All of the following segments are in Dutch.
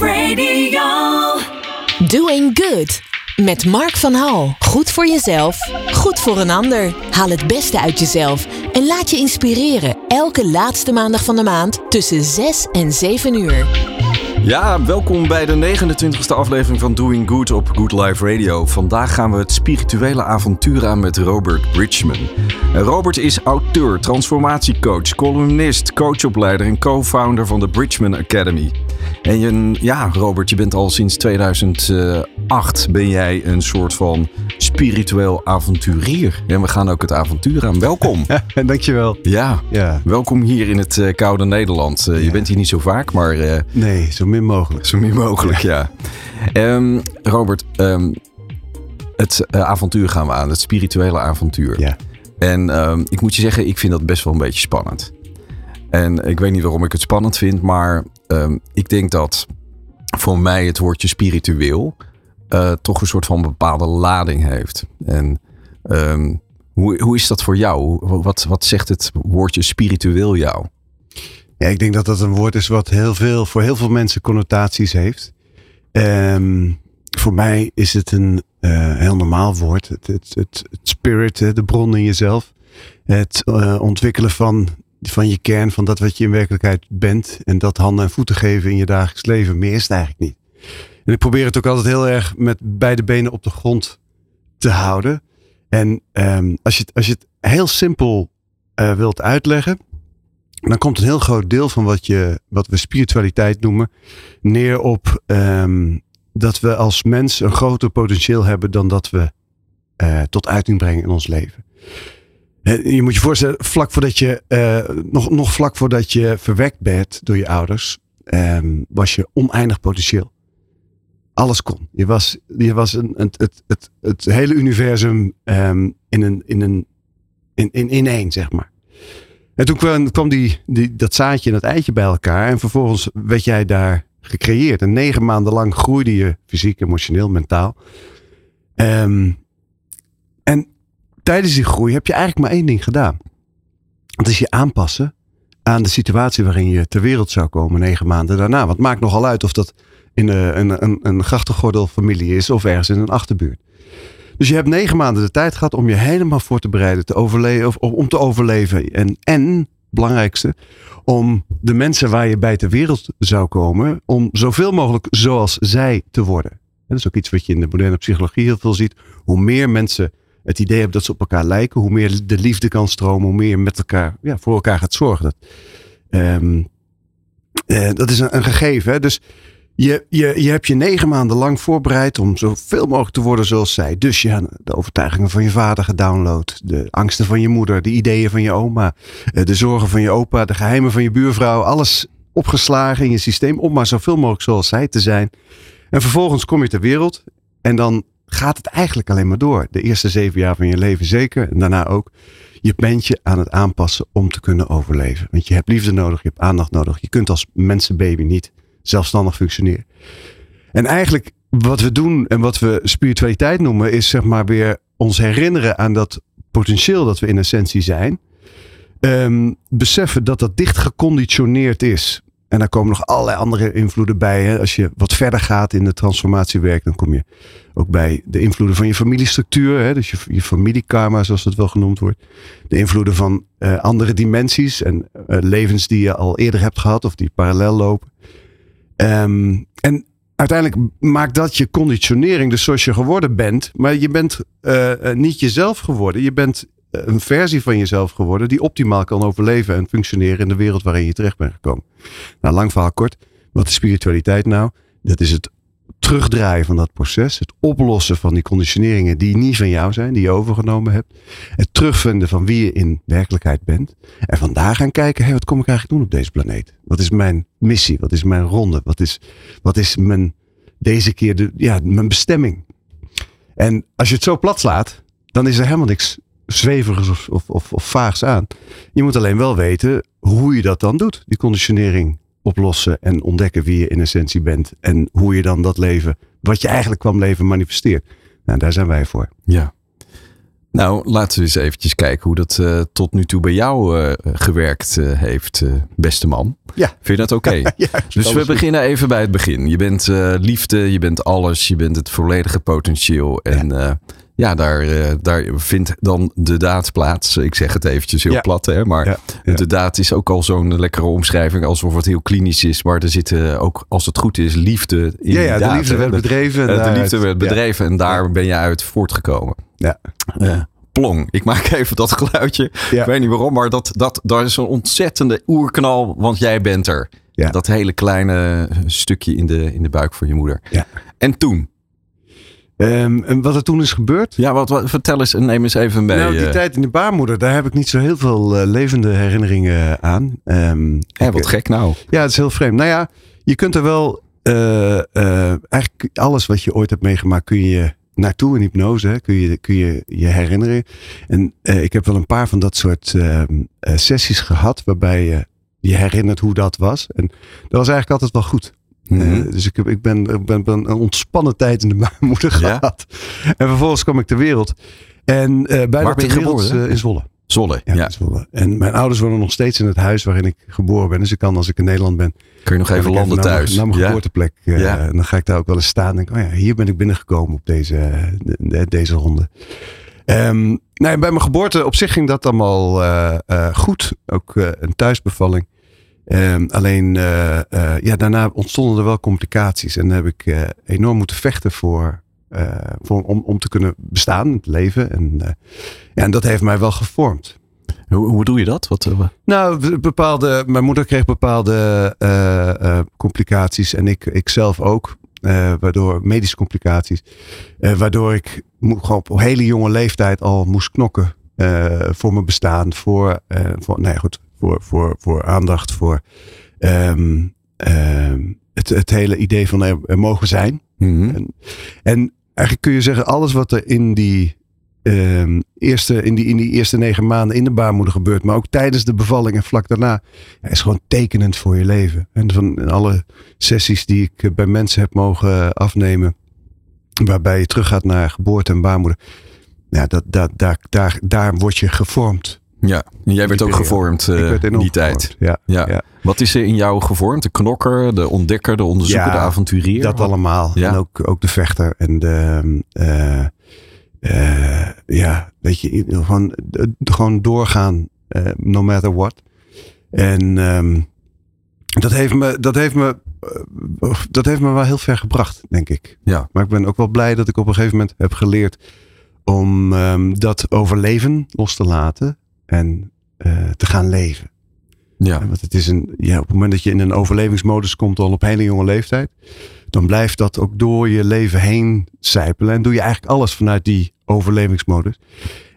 Radio. Doing Good. Met Mark van Hal. Goed voor jezelf, goed voor een ander. Haal het beste uit jezelf en laat je inspireren. Elke laatste maandag van de maand tussen 6 en 7 uur. Ja, welkom bij de 29e aflevering van Doing Good op Good Life Radio. Vandaag gaan we het spirituele avontuur aan met Robert Bridgman. Robert is auteur, transformatiecoach, columnist, coachopleider en co-founder van de Bridgman Academy. En je, ja, Robert, je bent al sinds 2008 ben jij een soort van spiritueel avonturier. En we gaan ook het avontuur aan. Welkom. Dankjewel. Ja, Ja. welkom hier in het eh, koude Nederland. Eh, Je bent hier niet zo vaak, maar eh, Nee, zo min mogelijk. zo min mogelijk, ja. Ehm, Robert, ehm, het avontuur gaan we aan. Het spirituele avontuur. Ja. En ehm, ik moet je zeggen, ik vind dat best wel een beetje spannend. En ik weet niet waarom ik het spannend vind, maar ehm, ik denk dat voor mij het woordje spiritueel eh, toch een soort van bepaalde lading heeft. En ehm, hoe, hoe is dat voor jou? Wat, wat zegt het woordje spiritueel jou? Ja, ik denk dat dat een woord is wat heel veel, voor heel veel mensen connotaties heeft. Ehm, voor mij is het een eh, heel normaal woord. Het, het, het, spirit, de bron in jezelf. Het eh, ontwikkelen van, van je kern, van dat wat je in werkelijkheid bent. En dat handen en voeten geven in je dagelijks leven. Meer is het eigenlijk niet. En ik probeer het ook altijd heel erg met beide benen op de grond te houden. En ehm, als, je het, als je het heel simpel eh, wilt uitleggen, dan komt een heel groot deel van wat, je, wat we spiritualiteit noemen neer op ehm, dat we als mens een groter potentieel hebben dan dat we eh, tot uiting brengen in ons leven. Je moet je voorstellen, vlak voordat je, eh, nog, nog vlak voordat je verwekt bent door je ouders, ehm, was je oneindig potentieel. Alles kon. Je was, je was een, het, het, het, het hele universum ehm, in, een, in, een, in, in, in één, zeg maar. En toen kwam, kwam die, die, dat zaadje en dat eitje bij elkaar. En vervolgens werd jij daar gecreëerd. En negen maanden lang groeide je fysiek, emotioneel, mentaal. Ehm, en tijdens die groei heb je eigenlijk maar één ding gedaan. Dat is je aanpassen aan de situatie waarin je ter wereld zou komen negen maanden daarna. Want het maakt nogal uit of dat in een, een, een, een grachtengordel familie is of ergens in een achterbuurt. Dus je hebt negen maanden de tijd gehad om je helemaal voor te bereiden, te overleven, of om, om te overleven. En, en, belangrijkste, om de mensen waar je bij ter wereld zou komen, om zoveel mogelijk zoals zij te worden. Dat is ook iets wat je in de moderne psychologie heel veel ziet. Hoe meer mensen het idee hebben dat ze op elkaar lijken, hoe meer de liefde kan stromen, hoe meer je met elkaar, ja, voor elkaar gaat zorgen. Dat, ehm, eh, dat is een, gegeven. Dus je, je, je hebt je negen maanden lang voorbereid om zoveel mogelijk te worden zoals zij. Dus je hebt de overtuigingen van je vader gedownload. De angsten van je moeder, de ideeën van je oma. eh, De zorgen van je opa, de geheimen van je buurvrouw. Alles opgeslagen in je systeem om maar zoveel mogelijk zoals zij te zijn. En vervolgens kom je ter wereld en dan gaat het eigenlijk alleen maar door. De eerste zeven jaar van je leven zeker en daarna ook. Je bent je aan het aanpassen om te kunnen overleven. Want je hebt liefde nodig, je hebt aandacht nodig. Je kunt als mensenbaby niet zelfstandig functioneren. En eigenlijk wat we doen en wat we spiritualiteit noemen, is zeg maar weer ons herinneren aan dat potentieel dat we in essentie zijn. Ehm, beseffen dat dat dicht geconditioneerd is. En daar komen nog allerlei andere invloeden bij. Hè. Als je wat verder gaat in de transformatiewerk, dan kom je ook bij de invloeden van je familiestructuur. Hè. Dus je, je familiekarma, zoals het wel genoemd wordt. De invloeden van eh, andere dimensies en eh, levens die je al eerder hebt gehad of die parallel lopen. Ehm, en uiteindelijk maakt dat je conditionering, dus zoals je geworden bent. Maar je bent eh, niet jezelf geworden. Je bent een versie van jezelf geworden die optimaal kan overleven en functioneren in de wereld waarin je terecht bent gekomen. Nou, lang verhaal kort. Wat is spiritualiteit nou? Dat is het terugdraaien van dat proces. Het oplossen van die conditioneringen die niet van jou zijn, die je overgenomen hebt. Het terugvinden van wie je in werkelijkheid bent. En vandaar gaan kijken, hé, wat kom ik eigenlijk doen op deze planeet? Wat is mijn missie? Wat is mijn ronde? Wat is, wat is mijn, deze keer de, ja, mijn bestemming? En als je het zo plat slaat, dan is er helemaal niks zweverigs of, of, of, of vaags aan. Je moet alleen wel weten hoe je dat dan doet. Die conditionering oplossen en ontdekken wie je in essentie bent. En hoe je dan dat leven, wat je eigenlijk kwam leven, manifesteert. Nou, daar zijn wij voor. Ja. Nou, laten we eens eventjes kijken hoe dat uh, tot nu toe bij jou uh, gewerkt uh, heeft, beste man. Ja. Vind je dat oké? Okay? ja, dus we beginnen even bij het begin. Je bent liefde, je bent alles, je bent het volledige potentieel. En ja, ja daar, daar vindt dan de daad plaats. Ik zeg het eventjes heel ja. plat, hè, maar ja, de daad is ook al zo'n lekkere omschrijving, alsof het heel klinisch is. Maar er zit ook, als het goed is, liefde in ja, ja, de liefde werd bedreven. de liefde werd bedreven en daar ben je uit voortgekomen. Ja. Uh, plong. Ik maak even dat geluidje. Ja. Ik weet niet waarom, maar dat, dat, dat is een ontzettende oerknal, want jij bent er. Ja. Dat hele kleine stukje in de, in de buik van je moeder. Ja. En toen? Um, en wat er toen is gebeurd? Ja, wat, wat, vertel eens en neem eens even mee. Nou, die uh, tijd in de baarmoeder, daar heb ik niet zo heel veel uh, levende herinneringen aan. Um, Hé, wat gek nou. Ja, het is heel vreemd. Nou ja, je kunt er wel... Uh, eigenlijk alles wat je ooit hebt meegemaakt kun je naartoe in hypnose. Hè, kun, je, kun je je herinneren. En ik heb wel een paar van dat soort uh, sessies gehad. Waarbij je je herinnert hoe dat was. En dat was eigenlijk altijd wel goed. Mhm. Uh, dus ik, heb, ik ben, ik ben, ben een ontspannen tijd in de baarmoeder Ja? gehad. En vervolgens kwam ik ter wereld. En uh, bij ter wereld, uh, in Zwolle. Zolle, Ja, Zwolle. En mijn ouders wonen nog steeds in het huis waarin ik geboren ben. Dus ik kan als ik in Nederland ben. Kun je nog even landen naar mijn- thuis? Naar mijn ja? geboorteplek. Uh, Ja. En dan ga ik daar ook wel eens staan. En denk, oh ja, hier ben ik binnengekomen op deze, de- de- deze ronde. Nou, ja, bij mijn geboorte op zich ging dat allemaal eh, eh, goed. Ook eh, een thuisbevalling. Ehm, alleen eh, eh, ja, daarna ontstonden er wel complicaties. En dan heb ik eh, enorm moeten vechten voor, voor, om, om te kunnen bestaan, het leven. En, ja, en dat heeft mij wel gevormd. Hoe, hoe doe je dat? Wat, Nou, bepaalde, mijn moeder kreeg bepaalde complicaties en ik, ik zelf ook. waardoor medische complicaties. waardoor ik gewoon op een hele jonge leeftijd al moest knokken. voor mijn bestaan. Voor, voor, nee, goed, voor, voor, voor aandacht. Voor ehm, ehm, het, het hele idee van er, er mogen zijn. mhm. En, en eigenlijk kun je zeggen, alles wat er in die, ehm, eerste, in, die, in die eerste negen maanden in de baarmoeder gebeurt, maar ook tijdens de bevalling en vlak daarna, ja, is gewoon tekenend voor je leven. En van alle sessies die ik eh, bij mensen heb mogen afnemen, waarbij je teruggaat naar geboorte en baarmoeder, ja, dat, dat, daar, daar, daar word je gevormd. Ja. En jij werd ook gevormd eh, werd enorm die tijd. Ja, Ja. Ja. Wat is er in jou gevormd? De knokker, de ontdekker, de onderzoeker, Ja, de avonturier? Dat allemaal. En ook, ook de vechter en de. eh, eh, ja, weet je, gewoon, eh, gewoon doorgaan, eh, no matter what. En ehm, dat, heeft me, dat, heeft me, eh, dat heeft me wel heel ver gebracht, denk ik. Ja. Maar ik ben ook wel blij dat ik op een gegeven moment heb geleerd om ehm, dat overleven los te laten en eh, te gaan leven. Ja. Want het is een, ja, op het moment dat je in een overlevingsmodus komt al op hele jonge leeftijd, dan blijft dat ook door je leven heen sijpelen. En doe je eigenlijk alles vanuit die overlevingsmodus.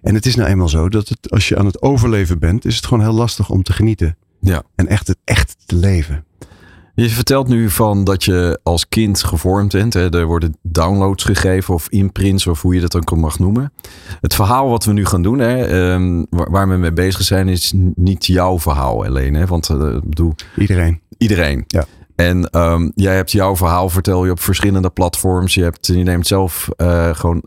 En het is nou eenmaal zo dat het, als je aan het overleven bent, is het gewoon heel lastig om te genieten. Ja. En echt het echt te leven. Je vertelt nu van dat je als kind gevormd bent. Hè? Er worden downloads gegeven of imprints of hoe je dat ook mag noemen. Het verhaal wat we nu gaan doen, hè, ehm, waar, waar we mee bezig zijn, is niet jouw verhaal alleen. Hè? Want ik bedoel, Iedereen. iedereen. Ja. En ehm, jij hebt jouw verhaal, vertel je op verschillende platforms. Je, hebt, je neemt zelf eh, gewoon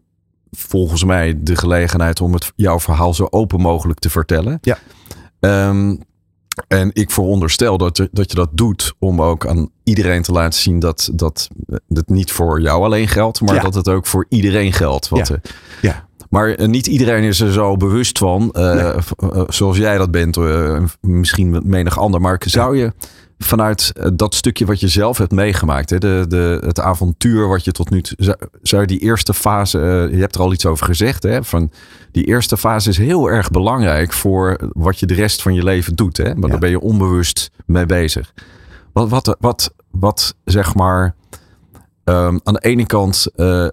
volgens mij de gelegenheid om het, jouw verhaal zo open mogelijk te vertellen. Ja. Ehm, en ik veronderstel dat je, dat je dat doet om ook aan iedereen te laten zien dat, dat het niet voor jou alleen geldt, maar Ja. dat het ook voor iedereen geldt. Ja. eh, Ja. Maar eh, niet iedereen is er zo bewust van, eh, Nee. zoals jij dat bent, eh, misschien menig ander. Maar zou je vanuit eh, dat stukje wat je zelf hebt meegemaakt, hè, de, de, het avontuur wat je tot nu toe, zou, die eerste fase, eh, je hebt er al iets over gezegd, hè, van die eerste fase is heel erg belangrijk voor wat je de rest van je leven doet. Hè? Maar Ja. daar ben je onbewust mee bezig. Wat, wat, wat, wat zeg maar, ehm, aan de ene kant eh,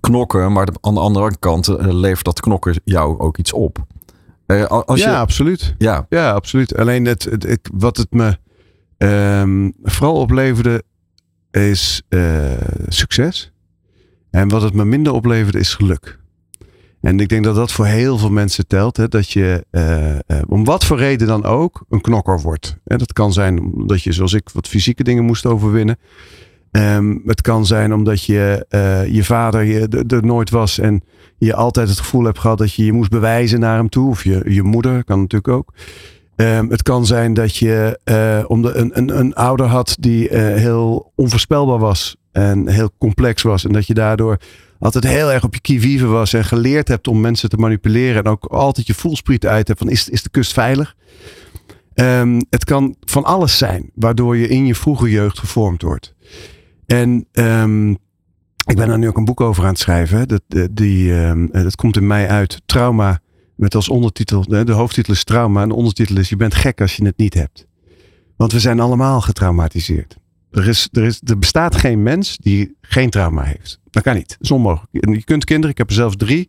knokken, maar aan de andere kant levert dat knokken jou ook iets op. Al- als ja, je, absoluut. ja, Ja, absoluut. Alleen het, het, ik- wat het me ehm, vooral opleverde is eh, succes. En wat het me minder opleverde is geluk. En ik denk dat dat voor heel veel mensen telt. Hè, dat je eh, eh, om wat voor reden dan ook een knokker wordt. En dat kan zijn omdat je zoals ik wat fysieke dingen moest overwinnen. Ehm, het kan zijn omdat je, je vader er nooit was en je altijd het gevoel hebt gehad dat je je moest bewijzen naar hem toe. Of je, je moeder, kan natuurlijk ook. Um, het kan zijn dat je uh, omdat een, een, een ouder had die uh, heel onvoorspelbaar was en heel complex was. En dat je daardoor altijd heel erg op je kievieven was en geleerd hebt om mensen te manipuleren. En ook altijd je voelspriet uit hebt van is, is de kust veilig? Um, het kan van alles zijn waardoor je in je vroege jeugd gevormd wordt. En um, ik ben er nu ook een boek over aan het schrijven. Dat, die, um, dat komt in mei uit. Trauma. Met als ondertitel. De hoofdtitel is trauma. En de ondertitel is je bent gek als je het niet hebt. Want we zijn allemaal getraumatiseerd. Er, is, er, is, er bestaat geen mens die geen trauma heeft. Dat kan niet. Dat is onmogelijk. En je kunt kinderen, ik heb er zelfs drie,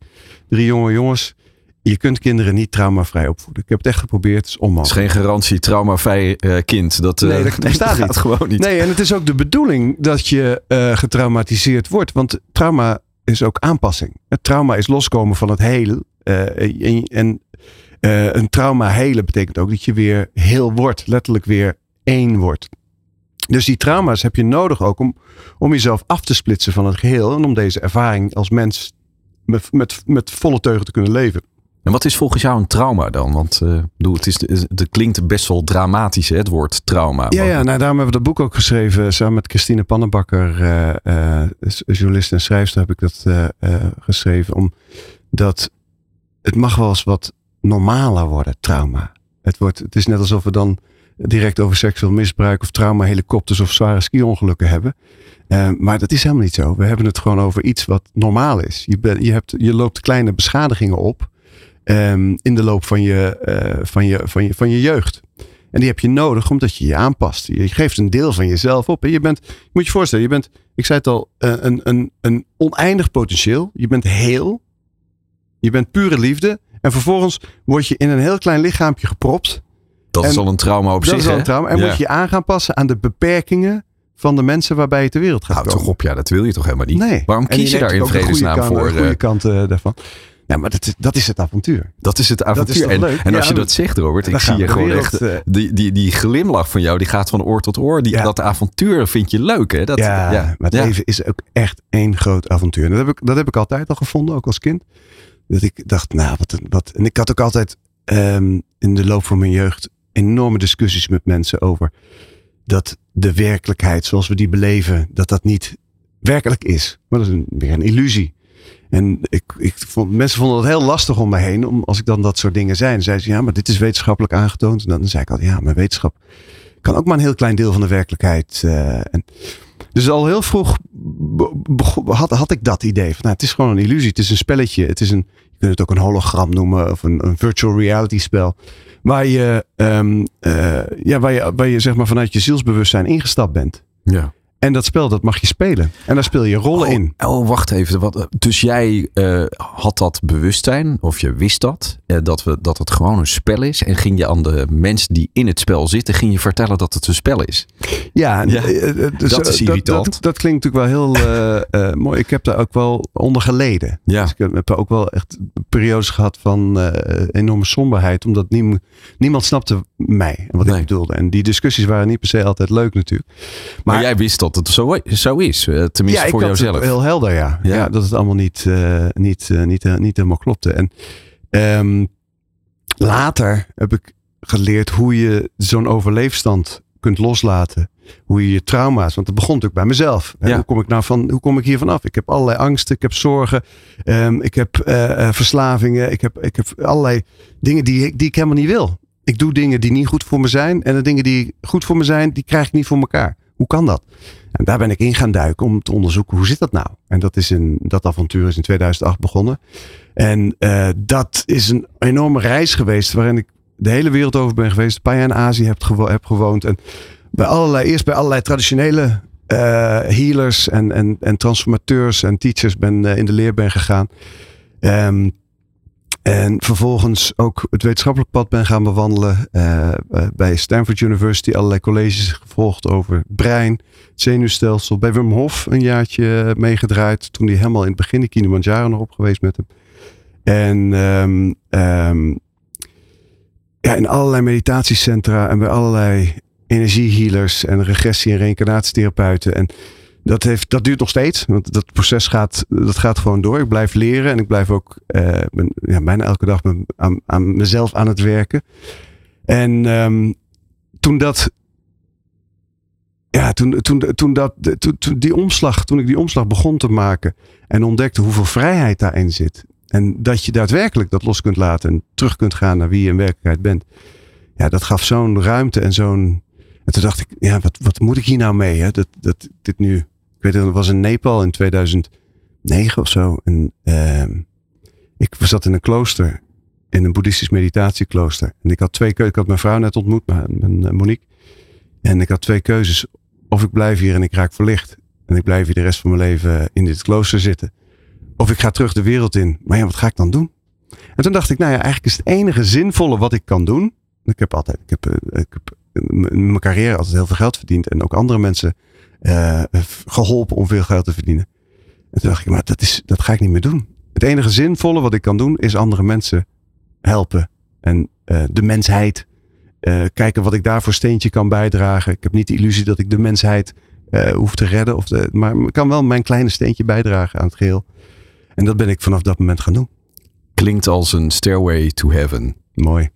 drie jonge jongens. Je kunt kinderen niet traumavrij opvoeden. Ik heb het echt geprobeerd. Het is onmogelijk. Het is geen garantie traumavrij uh, kind. Dat, uh, nee, dat bestaat niet. gewoon niet. Nee, en het is ook de bedoeling dat je uh, getraumatiseerd wordt. Want trauma is ook aanpassing. Het trauma is loskomen van het hele. en, en een trauma helen betekent ook dat je weer heel wordt. Letterlijk weer één wordt. Dus die trauma's heb je nodig ook om, om jezelf af te splitsen van het geheel. En om deze ervaring als mens met, met, met volle teugen te kunnen leven. En wat is volgens jou een trauma dan? Want uh, het, is, het klinkt best wel dramatisch, hè, het woord trauma. Ja, ja nou, daarom hebben we dat boek ook geschreven. Samen met Christine Pannenbakker, uh, uh, journalist en schrijfster, heb ik dat geschreven. Omdat het mag wel eens wat normaler worden, trauma. Het, wordt, het is net alsof we dan direct over seksueel misbruik of trauma, helikopters of zware ski-ongelukken hebben. Uh, maar dat is helemaal niet zo. We hebben het gewoon over iets wat normaal is. Je, ben, je, hebt, je loopt kleine beschadigingen op um, in de loop van je, uh, van, je, van, je, van je jeugd. En die heb je nodig omdat je je aanpast. Je geeft een deel van jezelf op. En je bent, je moet je voorstellen, je bent, ik zei het al, uh, een, een, een oneindig potentieel. Je bent heel. Je bent pure liefde. En vervolgens word je in een heel klein lichaampje gepropt. Dat en is al een trauma op dat zich. Is al een trauma. En ja. moet je aan gaan passen aan de beperkingen van de mensen waarbij je ter wereld gaat nou, komen. toch op, ja, dat wil je toch helemaal niet. Nee. Waarom kies je, je daar in vredesnaam voor? De goede kant uh, daarvan. Ja, maar dat is, dat is het avontuur. Dat is het avontuur. Is en, leuk? en, als je dat zegt, Robert, ik zie je gewoon wereld, echt. Uh, die, die, die glimlach van jou, die gaat van oor tot oor. Die, ja. Dat avontuur vind je leuk, hè? Dat, ja, ja, maar het leven is ook echt één groot avontuur. En dat heb ik, dat heb ik altijd al gevonden, ook als kind. Dat ik dacht, nou, wat, wat. En ik had ook altijd um, in de loop van mijn jeugd enorme discussies met mensen over dat de werkelijkheid zoals we die beleven, dat dat niet werkelijk is. Maar dat is een, weer een illusie. En ik, ik vond, mensen vonden het heel lastig om me heen. Om, als ik dan dat soort dingen zei. Dan zeiden ze, ja, maar dit is wetenschappelijk aangetoond. En dan, zei ik altijd, ja, maar wetenschap kan ook maar een heel klein deel van de werkelijkheid. Uh, en dus al heel vroeg had, had ik dat idee. Van, nou, het is gewoon een illusie. Het is een spelletje. Het is een, je kunt het ook een hologram noemen. Of een, virtual reality spel. Waar je, um, uh, ja, waar, je, waar je zeg maar vanuit je zielsbewustzijn ingestapt bent. Ja. En dat spel, dat mag je spelen. En daar speel je rollen oh, in. Oh, wacht even. Wat, dus jij uh, had dat bewustzijn, of je wist dat, uh, dat, we, dat het gewoon een spel is. En ging je aan de mensen die in het spel zitten, ging je vertellen dat het een spel is. Ja, ja dus, dat is irritant. Dat, dat, dat klinkt natuurlijk wel heel mooi. Ik heb daar ook wel onder geleden. Ja. Dus ik heb ook wel echt periodes gehad van enorme somberheid. Omdat niemand, niemand snapte mij en wat Nee. ik bedoelde. En die discussies waren niet per se altijd leuk natuurlijk. Maar, jij wist dat het zo, zo is, uh, tenminste ja, voor jouzelf. Heel helder, ja. Ja. ja. dat het allemaal niet, uh, niet, uh, niet, niet helemaal klopte. En um, later heb ik geleerd hoe je zo'n overleefstand kunt loslaten. Hoe je je trauma's, want het begon natuurlijk bij mezelf. Ja. Hoe kom ik nou van, hoe kom ik hier vanaf? Ik heb allerlei angsten, ik heb zorgen, um, ik heb verslavingen, ik heb, ik heb allerlei dingen die ik, die ik helemaal niet wil. Ik doe dingen die niet goed voor me zijn en de dingen die goed voor me zijn, die krijg ik niet voor elkaar. Hoe kan dat? En daar ben ik in gaan duiken om te onderzoeken hoe zit dat nou? En dat, is in, dat avontuur is in 2008 begonnen. En uh, dat is een enorme reis geweest waarin ik de hele wereld over ben geweest. Een paar jaar in Azië heb, heb gewoond. En bij allerlei, eerst bij allerlei traditionele uh, healers en, en, en transformateurs en teachers ben, uh, in de leer ben gegaan. Um, en vervolgens ook het wetenschappelijk pad ben gaan bewandelen. Uh, bij Stanford University allerlei colleges gevolgd over brein, zenuwstelsel. Bij Wim Hof een jaartje meegedraaid. Toen hij helemaal in het begin de Kilimanjaro nog op geweest met hem. En um, um, ja, in allerlei meditatiecentra en bij allerlei energiehealers en regressie- en reïncarnatietherapeuten. En dat, heeft, dat duurt nog steeds. Want dat proces gaat, dat gaat gewoon door. Ik blijf leren en ik blijf ook uh, ja, bijna elke dag aan, aan mezelf aan het werken. En um, toen dat. Ja, toen, toen, toen, dat, toen, toen, die omslag, toen ik die omslag begon te maken en ontdekte hoeveel vrijheid daarin zit. En dat je daadwerkelijk dat los kunt laten en terug kunt gaan naar wie je in werkelijkheid bent. Ja, dat gaf zo'n ruimte en zo'n. En toen dacht ik, ja, wat, wat moet ik hier nou mee? Hè? Dat, dat, dit nu. Weet het, was in Nepal in 2009 of zo. Uh, ik zat in een klooster in een boeddhistisch meditatieklooster. En ik had twee keuzes. Ik had mijn vrouw net ontmoet, mijn, eh, Monique. En ik had twee keuzes. Of ik blijf hier en ik raak verlicht. En ik blijf hier de rest van mijn leven in dit klooster zitten. Of ik ga terug de wereld in. Maar ja, wat ga ik dan doen? En toen dacht ik, nou ja, eigenlijk is het enige zinvolle wat ik kan doen. Ik heb altijd, ik heb, eh, ik heb in mijn carrière altijd heel veel geld verdiend. En ook andere mensen uh, geholpen om veel geld te verdienen. En toen dacht ik, maar dat, is, dat ga ik niet meer doen. Het enige zinvolle wat ik kan doen is andere mensen helpen. En uh, de mensheid. Uh, kijken wat ik daar voor steentje kan bijdragen. Ik heb niet de illusie dat ik de mensheid hoef te redden. Of de, maar ik kan wel mijn kleine steentje bijdragen aan het geheel. En dat ben ik vanaf dat moment gaan doen. Klinkt als een stairway to heaven. Mooi.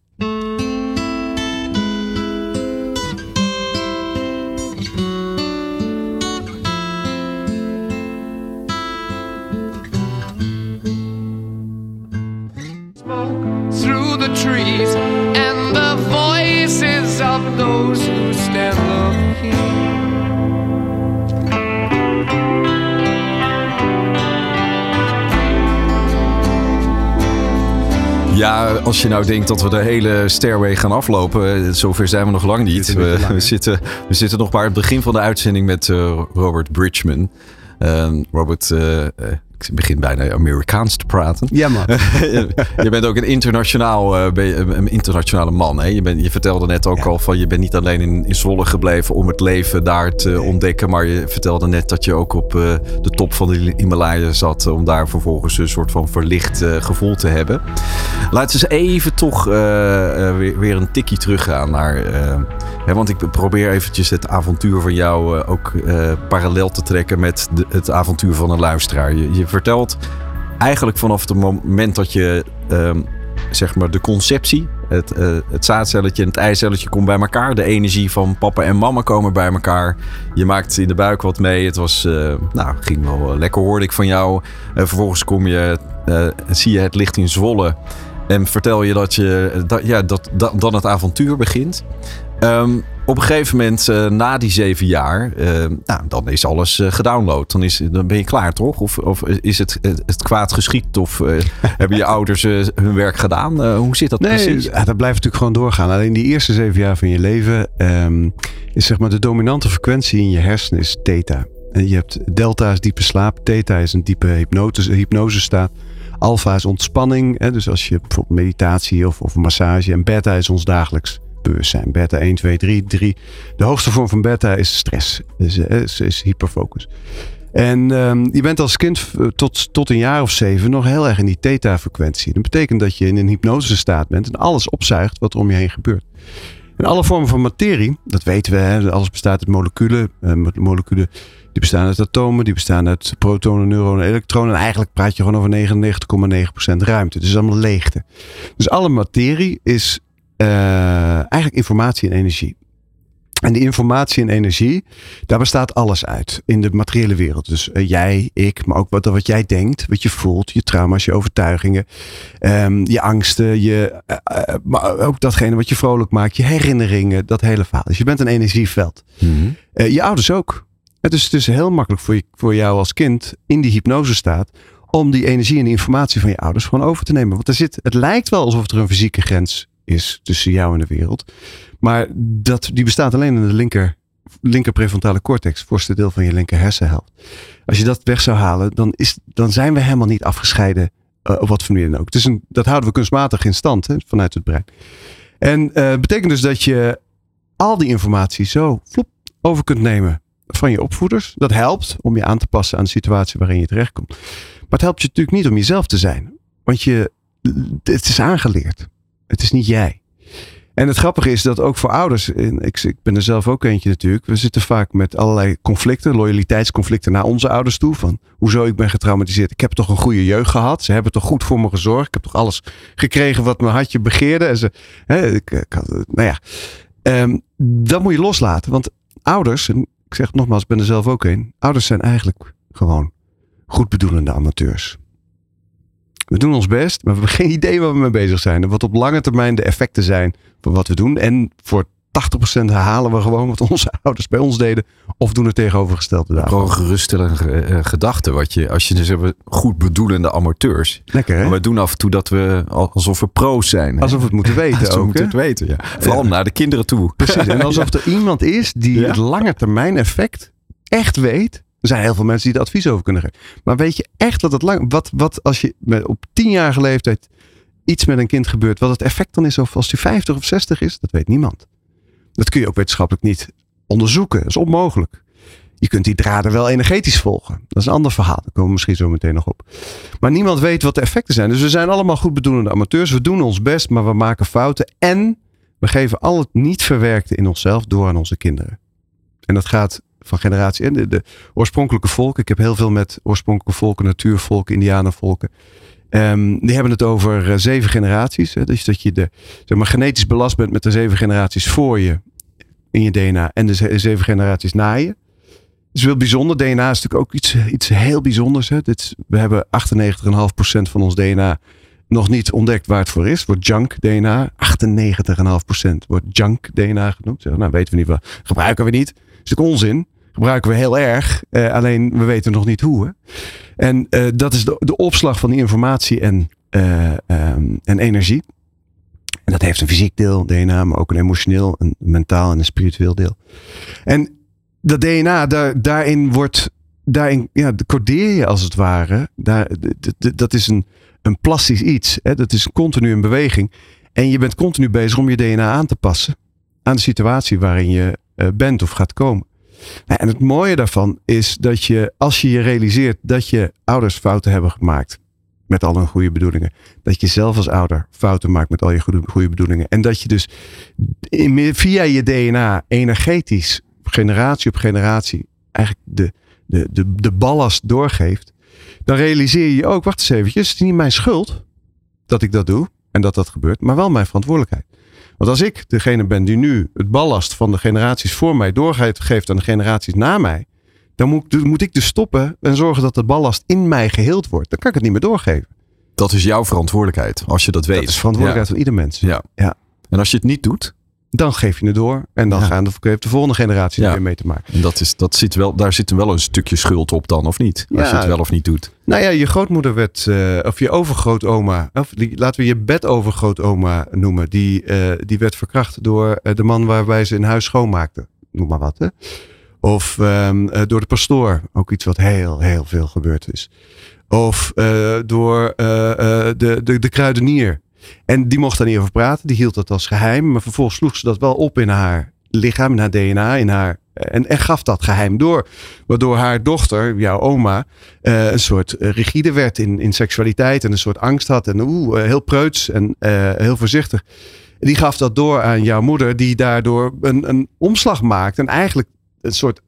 Ja, als je nou denkt dat we de hele stairway gaan aflopen, eh, zover zijn we nog lang niet. We, we, zitten, we zitten nog maar het begin van de uitzending met uh, Robert Bridgman. Uh, Robert, uh, ik begin bijna Amerikaans te praten. Ja, man. je bent ook een, internationaal, uh, een internationale man. Hè? Je, bent, je vertelde net ook al van je bent niet alleen in, in Zwolle gebleven om het leven daar te ontdekken. Maar je vertelde net dat je ook op uh, de top van de Himalaya zat. Om daar vervolgens een soort van verlicht uh, gevoel te hebben. Laten we eens even toch weer, weer een tikkie teruggaan naar. Hè, want ik probeer eventjes het avontuur van jou ook parallel te trekken met de, het avontuur van een luisteraar. Je, je vertelt eigenlijk vanaf het moment dat je um, zeg maar de conceptie, het, uh, het zaadcelletje en het eicelletje komt bij elkaar. De energie van papa en mama komen bij elkaar. Je maakt in de buik wat mee. Het was, uh, nou, ging wel lekker hoorde ik van jou. Uh, vervolgens kom je, zie je het licht in Zwolle. En vertel je dat, je, ja, dat dan het avontuur begint. Um, op een gegeven moment, uh, na die zeven jaar, uh, nou, dan is alles uh, gedownload. Dan, is, dan ben je klaar, toch? Of, of is het, het, kwaad geschiet? Of hebben je ouders hun werk gedaan? hoe zit dat nee, precies? Ja, dat blijft natuurlijk gewoon doorgaan. Alleen die eerste zeven jaar van je leven um, is zeg maar de dominante frequentie in je hersenen is theta. En je hebt delta is diepe slaap, theta is een diepe hypnose, hypnose staat. Alpha is ontspanning, hè, dus als je bijvoorbeeld meditatie of, of massage. En beta is ons dagelijks bewustzijn. Beta 1, 2, 3, 3. De hoogste vorm van beta is stress. Is, is, is hyperfocus. En um, je bent als kind tot, tot een jaar of zeven nog heel erg in die theta-frequentie. Dat betekent dat je in een hypnose staat bent en alles opzuigt wat er om je heen gebeurt. En alle vormen van materie, dat weten we, hè, alles bestaat uit moleculen. Uh, moleculen die bestaan uit atomen, die bestaan uit protonen, neuronen, elektronen. En eigenlijk praat je gewoon over 99,9% ruimte. Is allemaal leegte. Dus alle materie is uh, eigenlijk informatie en energie. En die informatie en energie, daar bestaat alles uit in de materiële wereld. Dus uh, jij, ik, maar ook wat, wat jij denkt, wat je voelt, je trauma's, je overtuigingen, um, je angsten, je, uh, maar ook datgene wat je vrolijk maakt, je herinneringen, dat hele verhaal. Dus je bent een energieveld. Mm -hmm. je ouders ook. Het is dus heel makkelijk voor, je, voor jou als kind in die hypnose staat om die energie en die informatie van je ouders gewoon over te nemen. Want er zit, het lijkt wel alsof er een fysieke grens is tussen jou en de wereld. Maar dat, die bestaat alleen in de linker, linker prefrontale cortex, voorste deel van je linker hersenhelft. Als je dat weg zou halen, dan, is, dan zijn we helemaal niet afgescheiden uh, wat voor manier dan ook. Dus een, dat houden we kunstmatig in stand hè, vanuit het brein. En uh, betekent dus dat je al die informatie zo over kunt nemen van je opvoeders. Dat helpt om je aan te passen aan de situatie waarin je terechtkomt. Maar het helpt je natuurlijk niet om jezelf te zijn. Want je, het is aangeleerd. Het is niet jij. En het grappige is dat ook voor ouders, ik, ik ben er zelf ook eentje natuurlijk, we zitten vaak met allerlei conflicten, loyaliteitsconflicten naar onze ouders toe. Van hoezo ik ben getraumatiseerd. Ik heb toch een goede jeugd gehad. Ze hebben toch goed voor me gezorgd. Ik heb toch alles gekregen wat mijn hartje begeerde. En ze, hè, ik, had, nou ja, um, dat moet je loslaten. Want ouders, en ik zeg het nogmaals, ik ben er zelf ook een. Ouders zijn eigenlijk gewoon goedbedoelende amateurs. We doen ons best, maar we hebben geen idee waar we mee bezig zijn. En wat op lange termijn de effecten zijn van wat we doen. En voor 80% herhalen we gewoon wat onze ouders bij ons deden. Of doen het tegenovergestelde daarvan. Gewoon geruststellende uh, gedachte. Wat je, als je dus hebben goed bedoelende amateurs. Lekker hè? Maar we doen af en toe dat we alsof we pro's zijn. Alsof we het moeten weten alsof ook. moeten het weten, ja. Vooral naar de kinderen toe. Precies. En alsof er iemand is die het lange termijn effect echt weet. Er zijn heel veel mensen die er advies over kunnen geven. Maar weet je echt dat het lang. Wat, wat als je op tienjarige leeftijd iets met een kind gebeurt. Wat het effect dan is of als hij 50 of 60 is. Dat weet niemand. Dat kun je ook wetenschappelijk niet onderzoeken. Dat is onmogelijk. Je kunt die draden wel energetisch volgen. Dat is een ander verhaal. Daar komen we misschien zo meteen nog op. Maar niemand weet wat de effecten zijn. Dus we zijn allemaal goed bedoelende amateurs. We doen ons best, maar we maken fouten. En we geven al het niet verwerkte in onszelf door aan onze kinderen. En dat gaat van generatie in. De, de oorspronkelijke volken. Ik heb heel veel met oorspronkelijke volken, natuurvolken, indianenvolken. Um, die hebben het over uh, zeven generaties. Hè? Dus dat je de, zeg maar, genetisch belast bent met de zeven generaties voor je in je DNA en de zeven generaties na je. Het is wel bijzonder. DNA is natuurlijk ook iets, iets heel bijzonders. Hè? We hebben 98,5% van ons DNA nog niet ontdekt waar het voor is. Wordt junk DNA. 98,5% wordt junk DNA genoemd. Nou, weten we niet wat. Gebruiken we niet. Dat is natuurlijk onzin gebruiken we heel erg. Uh, alleen we weten nog niet hoe. En uh, dat is de, opslag van die informatie en, uh, um, en energie. En dat heeft een fysiek deel, DNA, maar ook een emotioneel, een mentaal en een spiritueel deel. En dat DNA, daar, daarin wordt, daarin ja, codeer je als het ware. Daar, dat is een, een plastisch iets. Hè? Dat is continu in beweging. En je bent continu bezig om je DNA aan te passen aan de situatie waarin je bent of gaat komen. Nou, en het mooie daarvan is dat je, als je je realiseert dat je ouders fouten hebben gemaakt. Met al hun goede bedoelingen. Dat je zelf als ouder fouten maakt met al je goede, goede bedoelingen. En dat je dus via je DNA energetisch, generatie op generatie, eigenlijk de, de, de, de ballast doorgeeft. Dan realiseer je ook, wacht eens eventjes, het is niet mijn schuld dat ik dat doe. En dat dat gebeurt, maar wel mijn verantwoordelijkheid. Want als ik degene ben die nu het ballast van de generaties voor mij doorgeeft aan de generaties na mij, dan moet, moet ik dus stoppen en zorgen dat de ballast in mij geheeld wordt. Dan kan ik het niet meer doorgeven. Dat is jouw verantwoordelijkheid, als je dat weet. Dat is verantwoordelijkheid van ieder mens. Ja. ja. En als je het niet doet, dan geef je het door. En dan gaan de, heeft de volgende generatie er weer mee te maken. En dat is, dat zit wel, daar zit wel een stukje schuld op dan, of niet? Als je het wel of niet doet. Nou ja, je grootmoeder werd, uh, of je overgrootoma, of die, laten we je bedovergrootoma noemen. Die, uh, die werd verkracht door uh, de man waarbij ze in huis schoonmaakte. Noem maar wat, hè. Of um, door de pastoor. Ook iets wat heel, heel veel gebeurd is. Of door de, de, de kruidenier en die mocht daar niet over praten. Die hield dat als geheim. Maar vervolgens sloeg ze dat wel op in haar lichaam, in haar DNA, in haar. En, en gaf dat geheim door. Waardoor haar dochter, jouw oma, uh, een soort rigide werd in, in seksualiteit. En een soort angst had. En oeh, heel preuts en heel voorzichtig. Die gaf dat door aan jouw moeder, die daardoor een, een omslag maakt. En eigenlijk een soort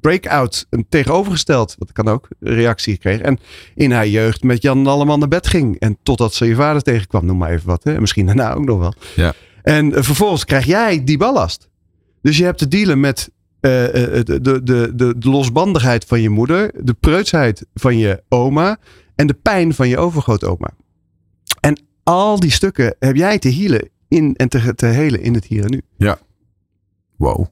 breakout, een tegenovergesteld, wat kan ook, reactie kreeg. En in haar jeugd met Jan allemaal naar bed ging. En totdat ze je vader tegenkwam, noem maar even wat. Hè? Misschien daarna ook nog wel. Ja. En uh, vervolgens krijg jij die ballast. Dus je hebt te dealen met uh, de, de, de, de, losbandigheid van je moeder, de preutsheid van je oma en de pijn van je overgrootoma. En al die stukken heb jij te healen in, en te, te helen in het hier en nu. Ja. Wow.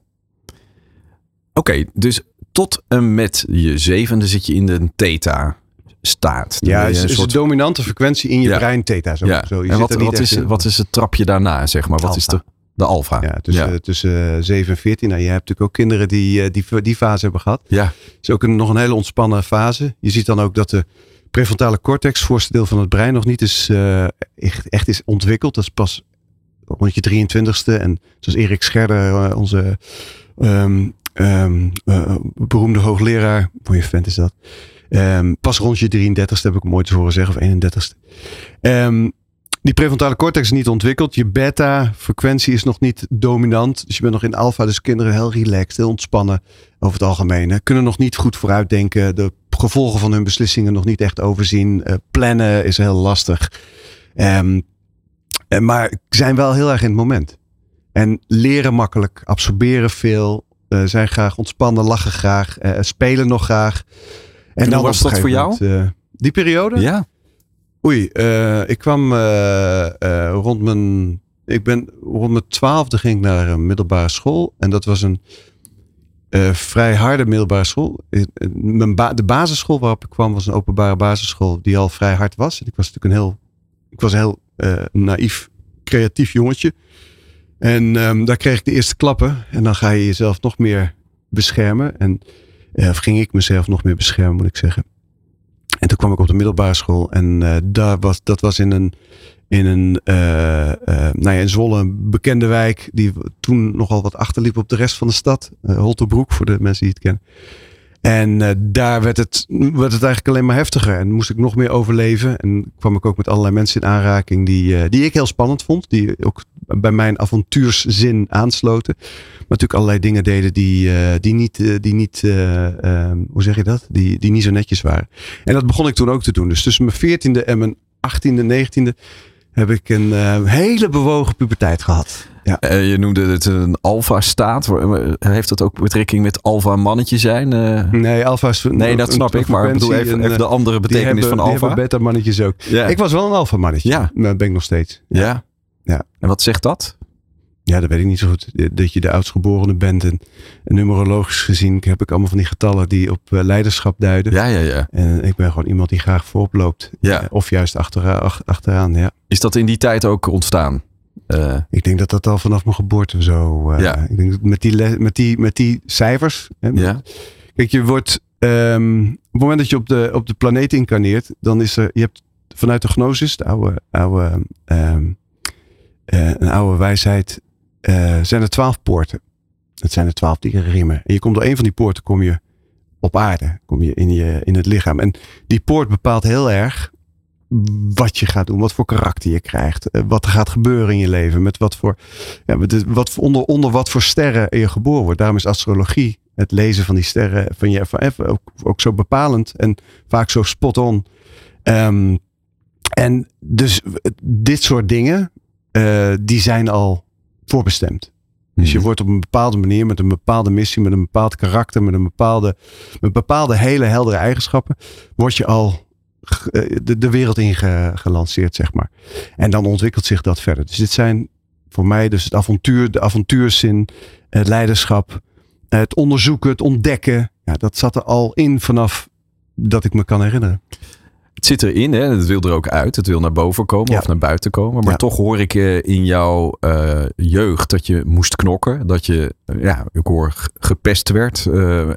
Oké, dus tot en met je zevende zit je in de theta staat. ja, is, is soort... de dominante frequentie in je brein theta. Zo, ja. zo. Je en wat, wat is, wat is het trapje daarna, zeg maar? Wat is de, de alfa? Ja, tussen, ja. tussen 7 en 14. Nou, je hebt natuurlijk ook kinderen die eh, die, die fase hebben gehad. Ja. Het is ook een, nog een hele ontspannen fase. Je ziet dan ook dat de prefrontale cortex, voorste deel van het brein, nog niet is, uh, echt, echt is ontwikkeld. Dat is pas rond je 23ste. En zoals Erik Scherder, onze um, um, uh, beroemde hoogleraar, mooie vent is dat. Um, pas rond je 33ste heb ik hem ooit te horen zeggen, of 31ste. Um, die prefrontale cortex is niet ontwikkeld. Je beta-frequentie is nog niet dominant. Dus je bent nog in alfa. Dus kinderen heel relaxed, heel ontspannen over het algemeen. Kunnen nog niet goed vooruitdenken. De gevolgen van hun beslissingen nog niet echt overzien. Uh, plannen is heel lastig. Um, maar zijn wel heel erg in het moment. En leren makkelijk, absorberen veel, uh, zijn graag ontspannen, lachen graag, uh, spelen nog graag. En, en dan was dat voor jou? Uh, die periode? Ja. Oei, ik kwam rond mijn. Ik ben rond mijn twaalfde ging ik naar een middelbare school. En dat was een vrij harde middelbare school. Mijn ba de basisschool waarop ik kwam was een openbare basisschool die al vrij hard was. En ik was natuurlijk een heel. Ik was een heel naïef, creatief jongetje. En um, daar kreeg ik de eerste klappen. En dan ga je jezelf nog meer beschermen. En, uh, of ging ik mezelf nog meer beschermen, moet ik zeggen. En toen kwam ik op de middelbare school. En uh, daar was, dat was in een, in een, uh, nou ja, in Zwolle, een bekende wijk. Die toen nogal wat achterliep op de rest van de stad. Holterbroek, voor de mensen die het kennen. En daar werd het, werd het eigenlijk alleen maar heftiger. En moest ik nog meer overleven. En kwam ik ook met allerlei mensen in aanraking die, die ik heel spannend vond. Die ook bij mijn avontuurszin aansloten. Maar natuurlijk allerlei dingen deden die, uh, die niet, die niet ehm, hoe zeg je dat? Die, die niet zo netjes waren. En dat begon ik toen ook te doen. Dus tussen mijn veertiende en mijn achttiende, negentiende heb ik een hele bewogen puberteit gehad. Ja. Je noemde het een alfa-staat. Heeft dat ook betrekking met alfa-mannetje zijn? Nee, alfa is Nee, dat snap ik. Maar ik bedoel even, even de andere betekenis hebben, van alfa. Die beta-mannetjes ook. Ja. Ik was wel een alfa-mannetje. Ja. Dat ben ik nog steeds. Ja. ja. Ja. En wat zegt dat? Ja, dat weet ik niet zo goed. Dat je de oudstgeborene bent. En, numerologisch gezien heb ik allemaal van die getallen die op uh, leiderschap duiden. Ja, ja, ja. En ik ben gewoon iemand die graag voorop loopt. Ja. of juist achteraan, achteraan, ja. Is dat in die tijd ook ontstaan? Uh, ik denk dat dat al vanaf mijn geboorte zo. Uh, ja. Ik denk dat met die, met die, met die cijfers. Hè, ja. Kijk, je wordt. Um, op het moment dat je op de, op de planeet incarneert, dan is er. Je hebt vanuit de gnosis, de oude, oude, um, uh, een oude wijsheid, zijn er twaalf poorten. Dat zijn de twaalf riemen. En je komt door een van die poorten, kom je op aarde. Kom je in, je in het lichaam. En die poort bepaalt heel erg wat je gaat doen, wat voor karakter je krijgt, eh, wat er gaat gebeuren in je leven, met wat voor, ja, wat, onder, onder wat voor sterren je geboren wordt. Daarom is astrologie, het lezen van die sterren, van je, van, ook, ook zo bepalend en vaak zo spot on. Um, en dus dit soort dingen, uh, die zijn al voorbestemd. Dus je mhm. wordt op een bepaalde manier, met een bepaalde missie, met een bepaald karakter, met een bepaalde, met bepaalde hele heldere eigenschappen, word je al eh, de, de wereld in gelanceerd, zeg maar. En dan ontwikkelt zich dat verder. Dus dit zijn voor mij dus het avontuur, de avontuurzin, het leiderschap, het onderzoeken, het ontdekken. Ja, dat zat er al in vanaf dat ik me kan herinneren. Het zit erin, hè? het wil er ook uit. Het wil naar boven komen of naar buiten komen. Maar toch hoor ik in jouw uh, jeugd dat je moest knokken. Dat je, ja, ik hoor, gepest werd. Uh,